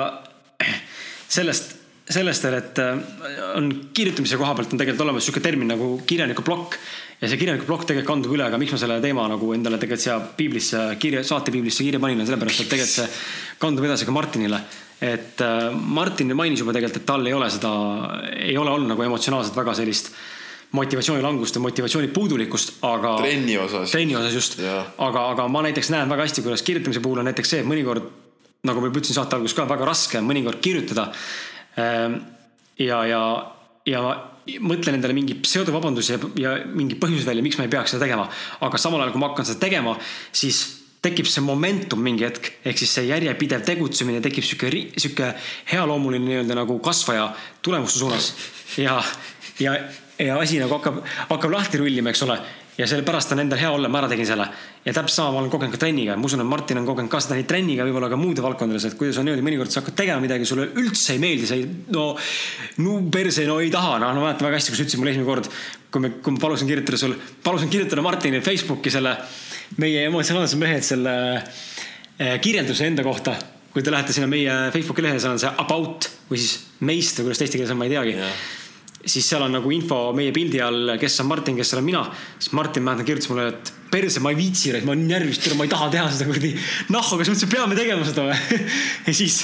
sellest, sellest veel, et äh, on kirjutamise koha pealt on tegelikult olemas sihuke termin nagu kirjaniku plokk. ja see kirjaniku plokk tegelikult kandub üle, aga miks ma selle teema nagu endale tegelikult siia piiblisse, kirja, saatepiiblisse kirja panin, on sellepärast, et tegelikult see kandub edasi ka Martinile. et äh, Martin mainis juba tegelikult, et tal ei ole seda, ei ole olnud nagu emotsionaalselt väga sellist motivatsioonilangust ja motivatsiooni puudulikkust, aga. trenni osas. trenni osas just, aga, aga ma näiteks näen väga hästi, kuidas kirjutamise puhul on näiteks see, et mõnikord nagu ma juba ütlesin saate alguses ka, väga raske on mõnikord kirjutada. Ehm, ja, ja, ja ma mõtlen endale mingi pseudovabandusi ja, ja mingi põhjus välja, miks ma ei peaks seda tegema. aga samal ajal, kui ma hakkan seda tegema, siis tekib see momentum mingi hetk, ehk siis see järjepidev tegutsemine tekib sihuke, sihuke healoomuline nii-öelda nagu kasvaja tulemuste suunas. ja, ja, ja asi nagu hakkab, hakkab lahti rullima, eks ole ja sellepärast on endal hea olla, ma ära tegin selle. ja täpselt sama ma olen kogenud ka trenniga, ma usun, et Martin on kogenud ka seda nii trenniga, võib-olla ka muude valdkondades, et kuidas on niimoodi, mõnikord sa hakkad tegema midagi, sulle üldse ei meeldi, sa ei, no, no perse, no ei taha, noh, ma mäletan väga hästi, kui sa ütlesid mulle esimene kord, kui me, kui ma palusin kirjutada sul, palusin kirjutada Martinile Facebooki selle, meie emotsionaalsed mehed selle eh, kirjelduse enda kohta. kui te lähete sinna meie Facebooki lehele, seal on see about või siis meist või kuidas ta eesti keeles on, ma ei teagi yeah siis seal on nagu info meie pildi all, kes on Martin, kes olen mina. siis Martin mäletan kirjutas mulle, et perse, ma ei viitsi, ma olen närvis, ma ei taha teha seda kuradi nahku, kas me üldse peame tegema seda või [laughs] ja siis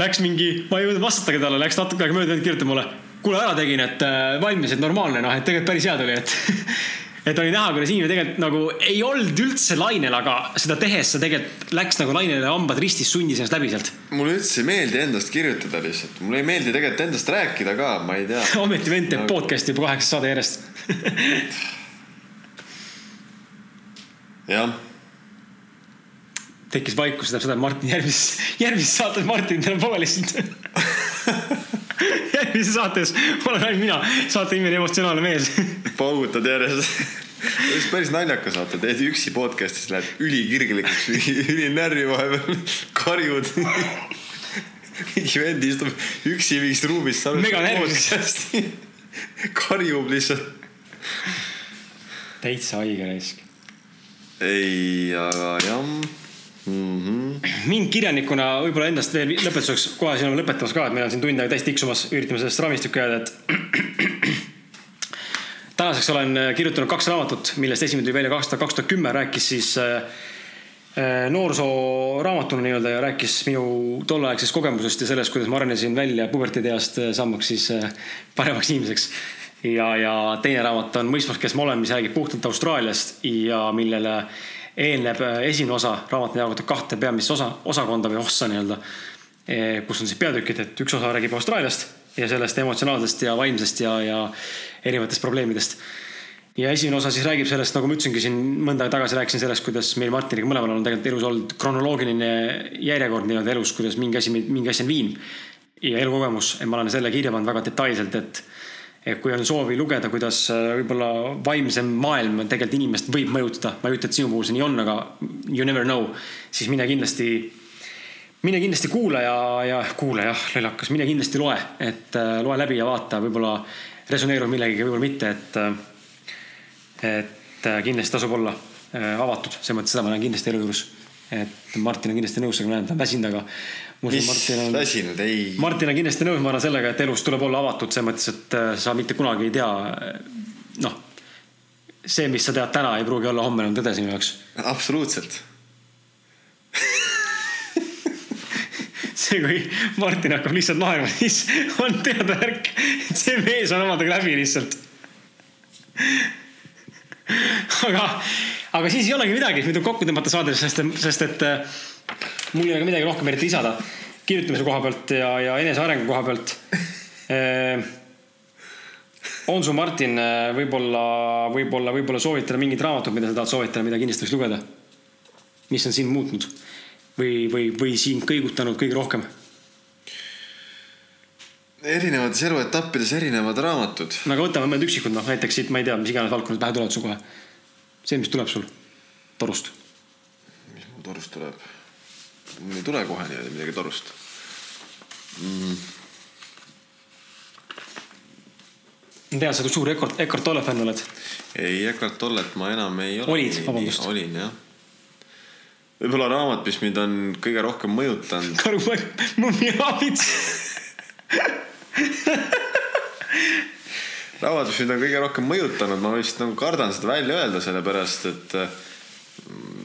läks mingi, ma ei jõudnud vastatagi talle, läks natuke aega mööda, kirjutab mulle. kuule, ära tegin, et äh, valmis, et normaalne, noh, et tegelikult päris hea tuli, et [laughs] et oli näha, kuidas inimene tegelikult nagu ei olnud üldse lainel, aga seda tehes sa tegelikult läks nagu lainele hambad ristis, sundis ennast läbi sealt. mulle üldse ei meeldi endast kirjutada lihtsalt, mulle ei meeldi tegelikult endast rääkida ka, ma ei tea. [laughs] Ometi vend teeb nagu... podcast'i juba kaheksas saade järjest. [laughs] Jah. Tekkis vaikus, tähendab seda, et Martin järgmises, järgmises saates Martin enam pole lihtsalt [laughs] järgmises saates olen ainult mina, saate nimi on Emotsionaalne mees paugutad järjest see oleks päris naljakas vaata, teed üksi podcast'is, lähed ülikirglikuks, ülinärvi vahepeal, karjud. mingi vend istub üksi mingis ruumis. mega närvis. karjub lihtsalt. täitsa haige raisk. ei, aga jah mm -hmm. mind kirjanikuna võib-olla endast veel lõpetuseks, kohe siin lõpetamas ka, et meil on siin tund aega täis tiksumas, üritame sellest raamistikku jääda, et [clears throat] tänaseks olen kirjutanud kaks raamatut, millest esimene tuli välja aastal kaks tuhat kümme, rääkis siis äh, äh, noorsooraamatuna nii-öelda ja rääkis minu tolleaegsest kogemusest ja sellest, kuidas ma arenesin välja puberteedieast sammaks siis paremaks inimeseks. ja, ja teine raamat on Mõistmaks, kes ma olen, mis räägib puhtalt Austraaliast ja millele eelneb esimene osa, raamat jaotatud kahte peamist osa, osakonda või ossa nii-öelda. kus on siis peatükid, et üks osa räägib Austraaliast ja sellest emotsionaalsest ja vaimsest ja, ja erinevatest probleemidest. ja esimene osa siis räägib sellest, nagu ma ütlesingi siin mõnda aega tagasi rääkisin sellest, kuidas meil Martiniga mõlemal on tegelikult elus olnud kronoloogiline järjekord nii-öelda elus, kuidas mingi asi, mingi asi on viinud. ja elukogemus, ma olen selle kirja pannud väga detailselt, et et kui on soovi lugeda, kuidas äh, võib-olla vaimsem maailm tegelikult inimest võib mõjutada, ma ei ütle, et sinu puhul see nii on, aga you never know, siis mine kindlasti mine kindlasti kuula ja, ja kuula jah, lollakas, mine kindlasti loe, et äh, loe läbi ja vaata, võib-olla resoneerub millegagi, võib-olla mitte, et äh,. et kindlasti tasub olla avatud, selles mõttes seda ma näen kindlasti elu juures. et Martin on kindlasti nõus, aga ma näen, ta on väsinud, aga. Mis on, väsinud, ei. Martin on kindlasti nõus, ma arvan sellega, et elus tuleb olla avatud selles mõttes, et äh, sa mitte kunagi ei tea. noh, see, mis sa tead täna, ei pruugi olla homme enam tõde sinu jaoks. absoluutselt [laughs] see, kui Martin hakkab lihtsalt naerma, [laughs] siis on teada värk, et see mees on omadega läbi lihtsalt. [laughs] aga, aga siis ei olegi midagi, nüüd on kokku tõmmata saade, sest, sest et äh, mul ei ole midagi rohkem eriti lisada kirjutamise koha pealt ja, ja enesearengu koha pealt eh, on su, Martin, äh, võib-olla, võib-olla, võib-olla soovitada mingit raamatut, mida sa tahad soovitada, mida kindlasti võiks lugeda? mis on sind muutnud? või, või, või sind kõigutanud kõige rohkem? erinevates eluetappides erinevad raamatud. no aga võtame mõned üksikud, noh näiteks siit, ma ei tea, mis iganes valdkonnas pähe tulevad sul kohe. see, mis tuleb sul torust. mis mul torust tuleb? Mul ei tule kohe niimoodi midagi torust mm.. ma tean, sa suur Eckart, Eckart Tolle fänn oled. ei, Eckart Tollet ma enam ei ole. olid, vabandust. olin jah võib-olla raamat, mis mind on kõige rohkem mõjutanud. [laughs] karupoeg, mummiaabits raamat, mis mind on kõige rohkem mõjutanud, ma vist nagu kardan seda välja öelda, sellepärast et mm,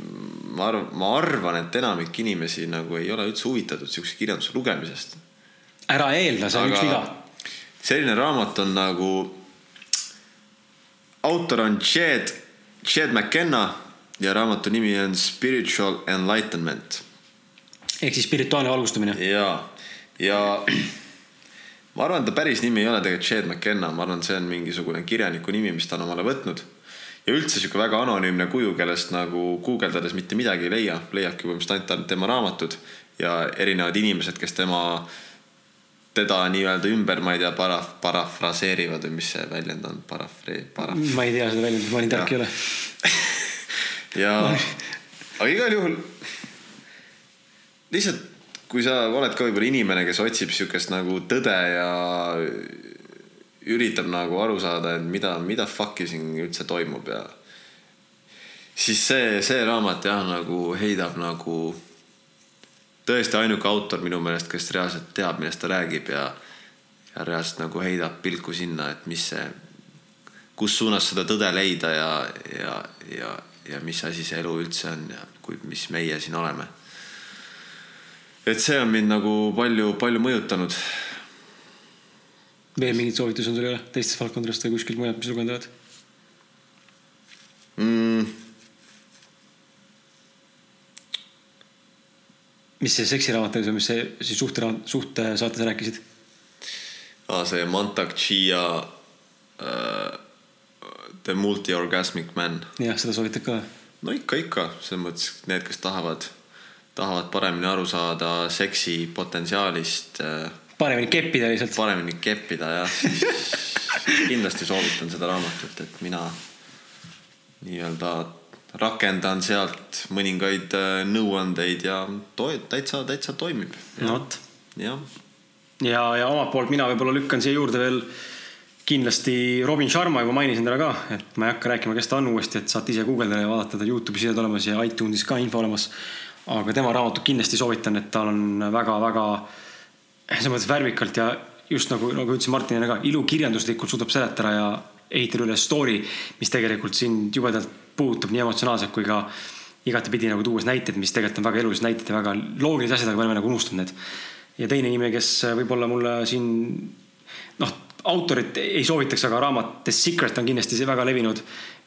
ma arvan, ma arvan, et enamik inimesi nagu ei ole üldse huvitatud siukse kirjanduse lugemisest. ära eelda, see on üks viga. selline raamat on nagu, autor on Jed, Jed McKenna ja raamatu nimi on Spiritual Enlightenment. ehk siis spirituaalne valgustumine. ja, ja ma arvan, et ta päris nimi ei ole tegelikult Jed McKenna, ma arvan, see on mingisugune kirjaniku nimi, mis ta on omale võtnud. Ja üldse sihuke väga anonüümne kuju, kellest nagu guugeldades mitte midagi ei leia, leiabki põhimõtteliselt ainult tema raamatud ja erinevad inimesed, kes tema teda nii-öelda ümber, ma ei tea, para-, parafraseerivad või mis see väljend on, parafree-, paraf-. ma ei tea seda väljendit, ma nii tark ei ole [laughs] ja, aga igal juhul lihtsalt, kui sa oled ka võib-olla inimene, kes otsib sihukest nagu tõde ja üritab nagu aru saada, et mida, mida fuck'i siin üldse toimub ja siis see, see raamat jah, nagu heidab nagu tõesti ainuke autor minu meelest, kes reaalselt teab, millest ta räägib ja ja reaalselt nagu heidab pilku sinna, et mis see, kus suunas seda tõde leida ja, ja, ja, ja mis asi see elu üldse on ja kui, mis meie siin oleme. et see on mind nagu palju, palju mõjutanud. Veel mingeid soovitusi on sul üle teistest valdkondadest või kuskilt mujalt, mis lugenud oled mm.? mis see seksiraamat oli, mis see siis suhte, suhtesaates rääkisid? aa, see Mantak Chia äh, The Multi-Orgasmic Man. jah, seda soovitad ka? no ikka, ikka, selles mõttes need, kes tahavad, tahavad paremini aru saada seksi potentsiaalist. Äh, paremini keppida lihtsalt. paremini keppida jah, siis kindlasti soovitan seda raamatut, et mina nii-öelda rakendan sealt mõningaid äh, nõuandeid ja täitsa, täitsa toimib. no vot. jah. ja, ja, ja omalt poolt mina võib-olla lükkan siia juurde veel kindlasti Robin Sharma juba mainisin teda ka, et ma ei hakka rääkima, kes ta on uuesti, et saate ise guugeldada ja vaadata, ta Youtube'is ise olemas ja iTunesis ka info olemas. aga tema raamatut kindlasti soovitan, et tal on väga-väga selles mõttes värvikalt ja just nagu, nagu ütlesin Martinile ka, ilukirjanduslikult suudab seletada ja ehitada üles story, mis tegelikult sind jubedalt puudutab nii emotsionaalselt kui ka igatepidi nagu tuues näiteid, mis tegelikult on väga elulised näited ja väga loogilised asjad, aga me oleme nagu unustanud need. ja teine inimene, kes võib-olla mulle siin noh, autorit ei soovitaks, aga raamat The Secret on kindlasti see väga levinud,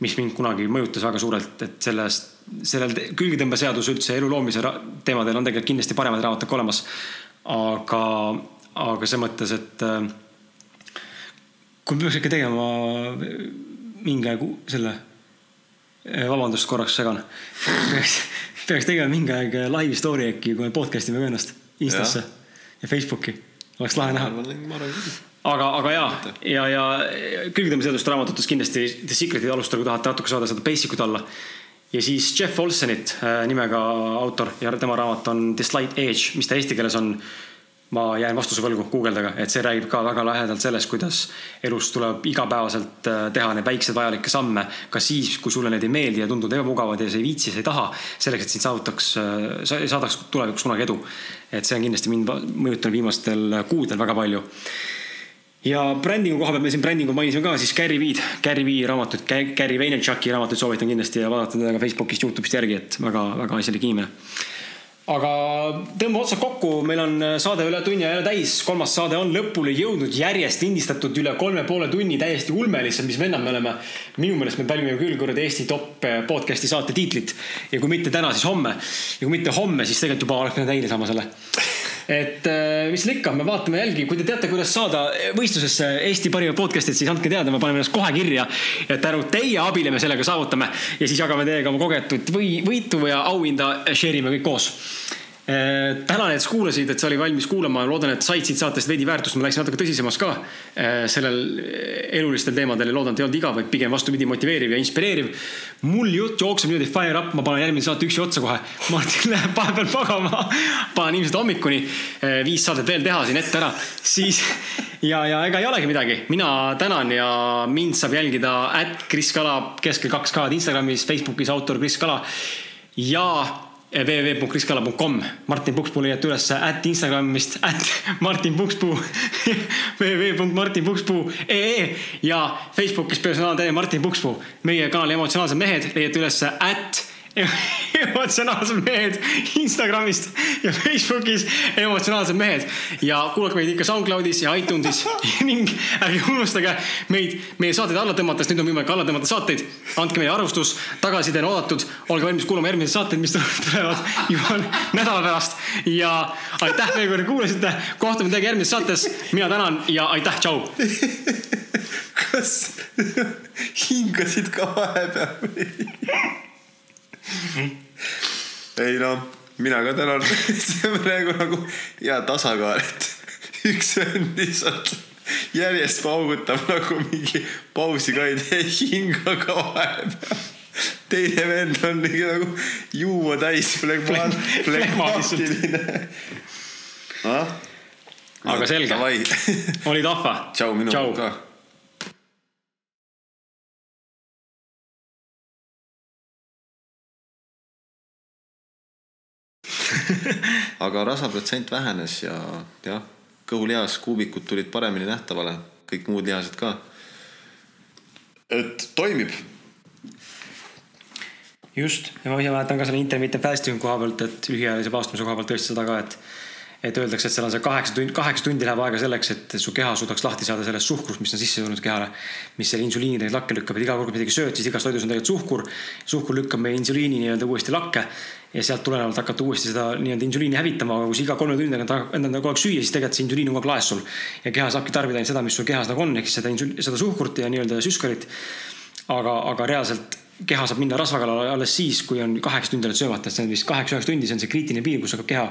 mis mind kunagi mõjutas väga suurelt, et sellest, sellel külgetõmbeseadus üldse elu loomise teemadel on tegelikult kindlasti paremad raamatud ka olemas. Aga, aga selles mõttes, et äh, kui me peaks ikka tegema mingi aeg selle, äh, vabandust, korraks segan. Peaks, peaks tegema mingi aeg live story äkki, kui me podcast ime ka ennast Instasse ja, ja Facebooki, oleks lahe näha. aga, aga ja, ja, ja külgtõmbeseaduste raamatutes kindlasti The Secret'i alustada, kui tahate natuke saada seda basic ut alla. Ja siis Jeff Olsenit äh, nimega autor ja tema raamat on The Slight Edge, mis ta eesti keeles on. ma jään vastuse võlgu, guugeldage, et see räägib ka väga lähedalt sellest, kuidas elus tuleb igapäevaselt äh, teha neid väikseid vajalikke samme. ka siis, kui sulle need ei meeldi ja tunduvad ebamugavad ja sa ei viitsi, sa ei taha. selleks, et sind saavutaks, äh, saadaks tulevikus kunagi edu. et see on kindlasti mind mõjutanud viimastel kuudel väga palju ja brändingu koha pealt me siin brändingu mainisime ka siis Gary Veed, Gary Vee raamatut, Gary Vaynerchuki raamatuid soovitan kindlasti ja vaadata teda ka Facebookist, Youtube'ist järgi, et väga, väga asjalik inimene. aga tõmbame otsad kokku, meil on saade üle tunni jälle täis, kolmas saade on lõpule jõudnud, järjest lindistatud üle kolme poole tunni, täiesti ulme lihtsalt, mis vennad me oleme. minu meelest me pälvime küll kuradi Eesti top podcast'i saate tiitlit ja kui mitte täna, siis homme. ja kui mitte homme, siis tegelikult juba oleks pidanud eile saama selle et äh, mis seal ikka, me vaatame jälgi, kui te teate, kuidas saada võistlusesse Eesti parima podcast'id, siis andke teada, me paneme ennast kohe kirja. et tänu teie abile me sellega saavutame. Ja siis jagame teiega oma kogetud või võitu või auhinda, share ime kõik koos tänan, et sa kuulasid, et sa olid valmis kuulama, loodan, et said siit saatest veidi väärtust, ma läksin natuke tõsisemaks ka äh, sellel elulistel teemadel ja loodan, et ei olnud igav, vaid pigem vastupidi motiveeriv ja inspireeriv. mul jutt jookseb niimoodi fire up, ma panen järgmise saate üksi otsa kohe. Martin [laughs] läheb vahepeal magama, panen ilmselt hommikuni äh, viis saadet veel teha siin ette ära, siis ja, ja ega ei olegi midagi, mina tänan ja mind saab jälgida at Kris Kala keskel kaks K-d Instagramis, Facebookis autor Kris Kala ja www.kriskala.com. Martin Pukspuu leiate üles at Instagramist, at Martin Pukspuu [laughs] www.martinpukspuu.ee ja Facebookis personaaltee Martin Pukspuu. meie kanali emotsionaalsed mehed leiate üles at emotsionaalsed mehed Instagramist ja Facebookis emotsionaalsed mehed. ja kuulake meid ikka SoundCloudis ja iTunesis [laughs] ning ärge unustage meid meie saateid alla tõmmata, sest nüüd on võimalik alla tõmmata saateid. andke meile arvustus, tagasiside on oodatud, olge valmis kuulama järgmiseid saateid, mis [laughs] tulevad juba nädala pärast. ja aitäh veel kord, kuulasite, kohtume teiega järgmises saates. mina tänan ja aitäh, tšau. [laughs] kas hingasid ka vahepeal? Ei noh, mina ka tänan see on praegu nagu hea tasakaal, et üks vend lihtsalt järjest paugutab nagu mingi pausi ka ei tee hingaga vahepeal. teine vend on mingi nagu juua täis flegmaatiline. Ah? aga selge, oli tahva. tšau minu poolt ka aga rasvaprotsent vähenes ja jah, kõhulihas, kuubikud tulid paremini nähtavale, kõik muud lihased ka. et toimib. just, ja ma ise mäletan ka selle intermittent fasting koha pealt, et lühiajalise paastumise koha pealt tõesti seda ka, et et öeldakse, et seal on see kaheksa tundi, kaheksa tundi läheb aega selleks, et su keha suudaks lahti saada sellest suhkrust, mis on sisse tulnud kehale. mis selle insuliini tegelikult lakke lükkab, et iga kord, kui midagi sööd, siis igas toidus on tegelikult suhkur. suhkur lükkab meie insuliini nii-öelda uuesti lakke ja sealt tulenevalt hakata uuesti seda nii-öelda insuliini hävitama, aga kui sa iga kolme tunni tagant endale kogu aeg süüa, siis tegelikult see insuliin on kogu aeg laes sul. ja keha saabki tarbida ainult seda, mis sul kehas nagu on, ehk siis seda insul-, seda suhkurt ja nii-öelda süskarit. aga, aga reaalselt keha saab minna rasva kallale alles siis, kui on kaheksa tundi oled söömata, et see on vist kaheksa-üheksa tundi, see on see kriitiline piir, kus hakkab keha,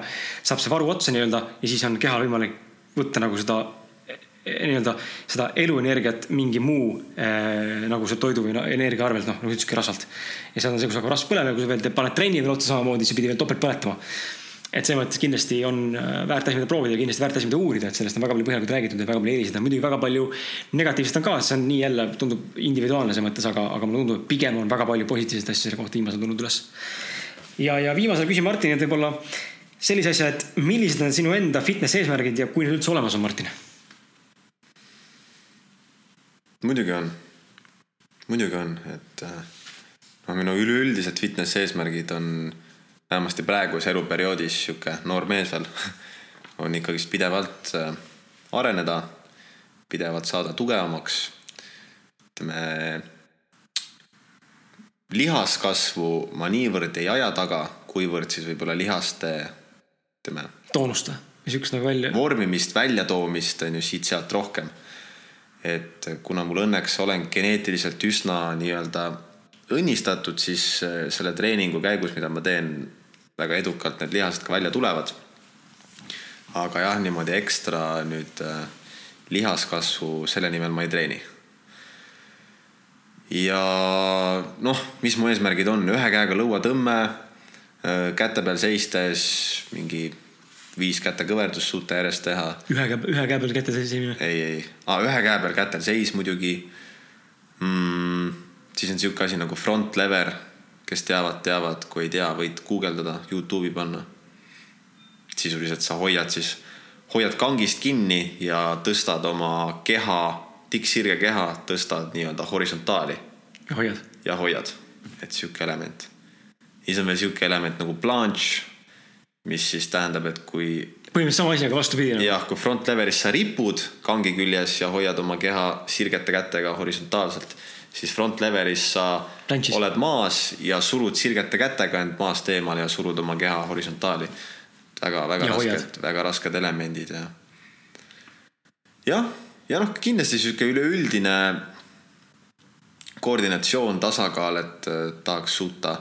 saab see varu otsa nii-öelda ja siis on kehal võimalik võtta nagu seda nii-öelda seda eluenergiat mingi muu äh, nagu see toidu või energia arvelt, noh nagu ütlesidki rasvalt. ja see on see, kus hakkab rasv põlema kui sa veel paned trenni veel otsa samamoodi, siis pidi veel topelt põletama et selles mõttes kindlasti on äh, väärt asi, mida proovida kindlasti väärt asi, mida uurida, et sellest on väga palju põhjalikult räägitud ja väga palju eeliseid on, muidugi väga palju negatiivset on ka, see on nii jälle tundub individuaalne selles mõttes, aga, aga mulle tundub, et pigem on väga palju positiivseid asju selle kohta viimasel tulnud üles. ja, ja viimasena küsin Martinilt võib-olla sellise asja, et millised on sinu enda fitness eesmärgid ja kui need üldse olemas on, Martin? muidugi on. muidugi on, et noh, minu üleüldised fitness eesmärgid on vähemasti praeguses eluperioodis sihuke noor mees veel [laughs] on ikkagist pidevalt äh, areneda, pidevalt saada tugevamaks. ütleme, lihaskasvu ma niivõrd ei aja taga, kuivõrd siis võib-olla lihaste, ütleme. toonuste, niisugust nagu välja. vormimist, väljatoomist on ju siit-sealt rohkem. et kuna mul õnneks olen geneetiliselt üsna nii-öelda õnnistatud, siis äh, selle treeningu käigus, mida ma teen, väga edukalt need lihased ka välja tulevad aga jah, niimoodi ekstra nüüd äh, lihaskasvu selle nimel ma ei treeni. ja noh, mis mu eesmärgid on, ühe käega lõuatõmme, äh, käte peal seistes mingi viis kätekõverdust suuta järjest teha. ühe käe, ühe käe peal käte seisimine? ei, ei ah,, ühe käe peal kätel seis muidugi mm,. siis on sihuke asi nagu front lever, kes teavad, teavad, kui ei tea, võid guugeldada, Youtube'i panna sisuliselt sa hoiad siis, hoiad kangist kinni ja tõstad oma keha, tikksirge keha, tõstad nii-öelda horisontaali. ja hoiad. ja hoiad, et sihuke element. siis on veel sihuke element nagu planche, mis siis tähendab, et kui. põhimõtteliselt sama asi, aga vastupidi no.. jah, kui front leveris sa ripud kangi küljes ja hoiad oma keha sirgete kätega horisontaalselt, siis front leveris sa Planchis. oled maas ja surud sirgete kätega end maast eemale ja surud oma keha horisontaali väga-väga rasked, väga rasked elemendid ja. jah, ja noh, kindlasti sihuke üleüldine koordinatsioon, tasakaal, et tahaks suuta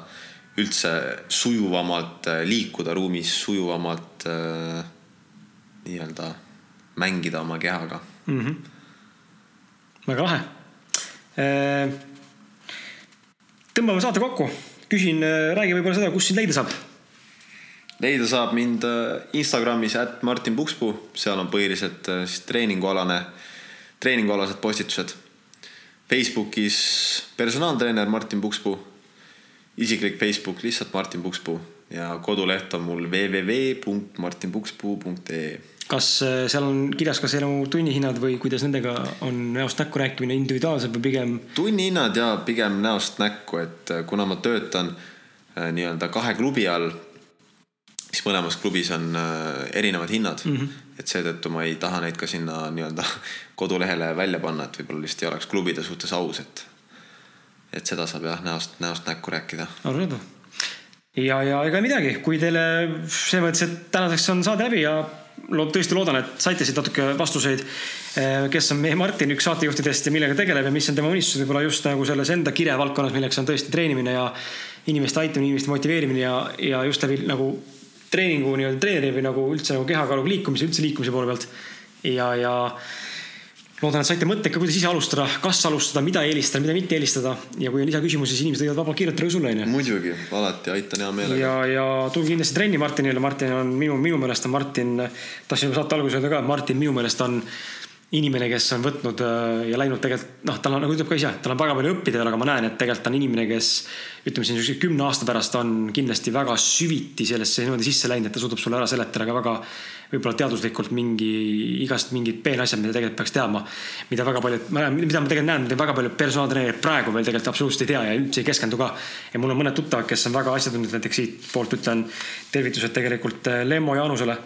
üldse sujuvamalt äh, liikuda ruumis, sujuvamalt äh, nii-öelda mängida oma kehaga mm. -hmm. väga lahe äh,. Tõmbame saate kokku, küsin, äh, räägi võib-olla seda, kus sind leida saab. Leida saab mind äh, Instagramis, at Martin Pukspuu, seal on põhiliselt äh, siis treeningualane, treeningualased postitused. Facebookis personaaltreener Martin Pukspuu, isiklik Facebook lihtsalt Martin Pukspuu ja koduleht on mul www.martinpukspuu.ee kas äh, seal on kirjas ka sinu tunnihinnad või kuidas nendega on näost näkku rääkimine individuaalselt või pigem? tunnihinnad ja pigem näost näkku, et kuna ma töötan nii-öelda kahe klubi all siis mõlemas klubis on äh, erinevad hinnad mm. -hmm. et seetõttu ma ei taha neid ka sinna nii-öelda [laughs] kodulehele välja panna, et võib-olla lihtsalt ei oleks klubide suhtes aus, et, et seda saab jah näost, näost näkku rääkida. arusaadav. ja, ja ega midagi, kui teile selles mõttes, et tänaseks on saade läbi ja tõesti loodan, et saite siit natuke vastuseid. Äh, kes on meie Martin, üks saatejuhtidest ja millega tegeleb ja mis on tema unistused võib-olla just nagu selles enda kirevaldkonnas, milleks on tõesti treenimine ja inimeste aitamine, inimeste motiveerimine ja, ja just läbi nagu treeningu nii-öelda treeneri või nagu üldse nagu kehakaaluga liikumise, üldse liikumise poole pealt. ja, ja loodan, et saite mõtteid ka, kuidas ise alustada, kas alustada, mida eelistada, mida mitte eelistada. ja kui on lisaküsimusi, siis inimesed võivad vabalt kirjutada ka sulle, onju. muidugi, alati aitan hea meelega. ja, ja tulge kindlasti trenni Martinile, Martin on minu, minu meelest on Martin, tahtsin juba saate alguses öelda ka, Martin minu meelest on inimene, kes on võtnud äh, ja läinud tegelikult noh, tal on nagu ütleb ka ise, tal on väga palju õppida veel, aga ma näen, et tegelikult ta on inimene, kes ütleme siin siukse kümne aasta pärast on kindlasti väga süviti sellesse niimoodi sisse läinud, et ta suudab sulle ära seletada ka väga võib-olla teaduslikult mingi, igast mingid peenasjad, mida tegelikult peaks teadma. mida väga paljud, mida ma tegelikult näen, mida väga paljud personaaltreenerid praegu veel tegelikult absoluutselt ei tea ja üldse ei keskendu ka. ja mul on mõned tuttavad, kes on väga asjatundlikud, näiteks siitpoolt ütlen tervitused tegelikult äh, Lemmo Jaanusele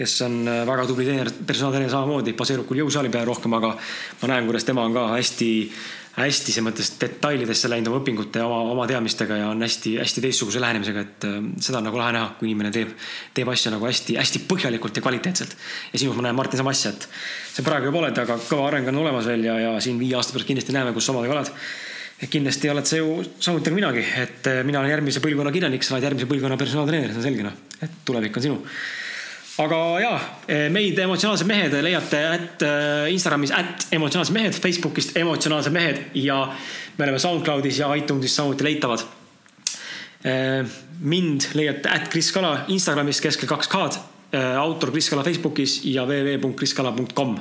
kes on äh, väga tubli treener, personaaltreener samamoodi, baseerub küll jõusaali peal rohkem, aga ma näen, kuidas tema on ka hästi, hästi selles mõttes detailidesse läinud oma õpingute ja oma, oma teadmistega ja on hästi-hästi teistsuguse lähenemisega, et äh, seda on nagu lahe näha, kui inimene teeb, teeb asju nagu hästi-hästi põhjalikult ja kvaliteetselt. ja sinus ma näen, Martin, sama asja, et sa praegu juba oled, aga kõva areng on olemas veel ja, ja siin viie aasta pärast kindlasti näeme, kus sa omadega oled kindlasti oled sa ju samuti nagu minagi, et äh, mina olen järgmise põlvkonna kirjanik, sa oled järgmise põlvkonna personaaltreener, see on selge noh, et tulevik on sinu aga jaa, meid emotsionaalsed mehed leiate at äh, Instagramis at emotsionaalsed mehed, Facebookist emotsionaalsed mehed ja me oleme SoundCloudis ja iTunesis samuti leitavad. Mind leiate at Kris Kala Instagramis keskel kaks K-d, autor Kris Kala Facebookis ja www.kriskala.com.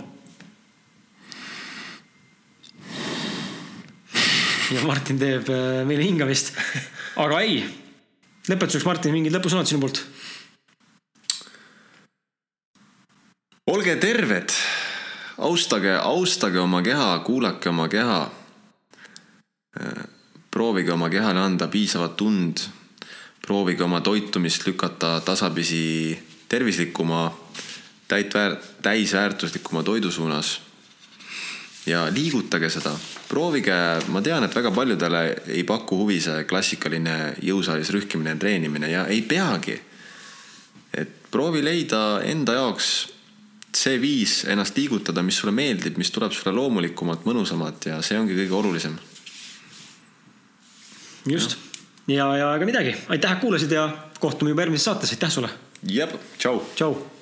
ja Martin teeb meile hingamist, [laughs] aga ei, lõpetuseks Martin, mingid lõpusõnad sinu poolt olge terved, austage, austage oma keha, kuulake oma keha. proovige oma kehale anda piisavat tund. proovige oma toitumist lükata tasapisi tervislikuma, täit väär-, täisväärtuslikuma toidu suunas. ja liigutage seda, proovige, ma tean, et väga paljudele ei paku huvi see klassikaline jõusaalis rühkimine ja treenimine ja ei peagi. et proovi leida enda jaoks see viis ennast liigutada, mis sulle meeldib, mis tuleb sulle loomulikumalt, mõnusamalt ja see ongi kõige olulisem. just ja, ja ega midagi, aitäh, et kuulasid ja kohtume juba järgmises saates, aitäh sulle. jep, tšau. tšau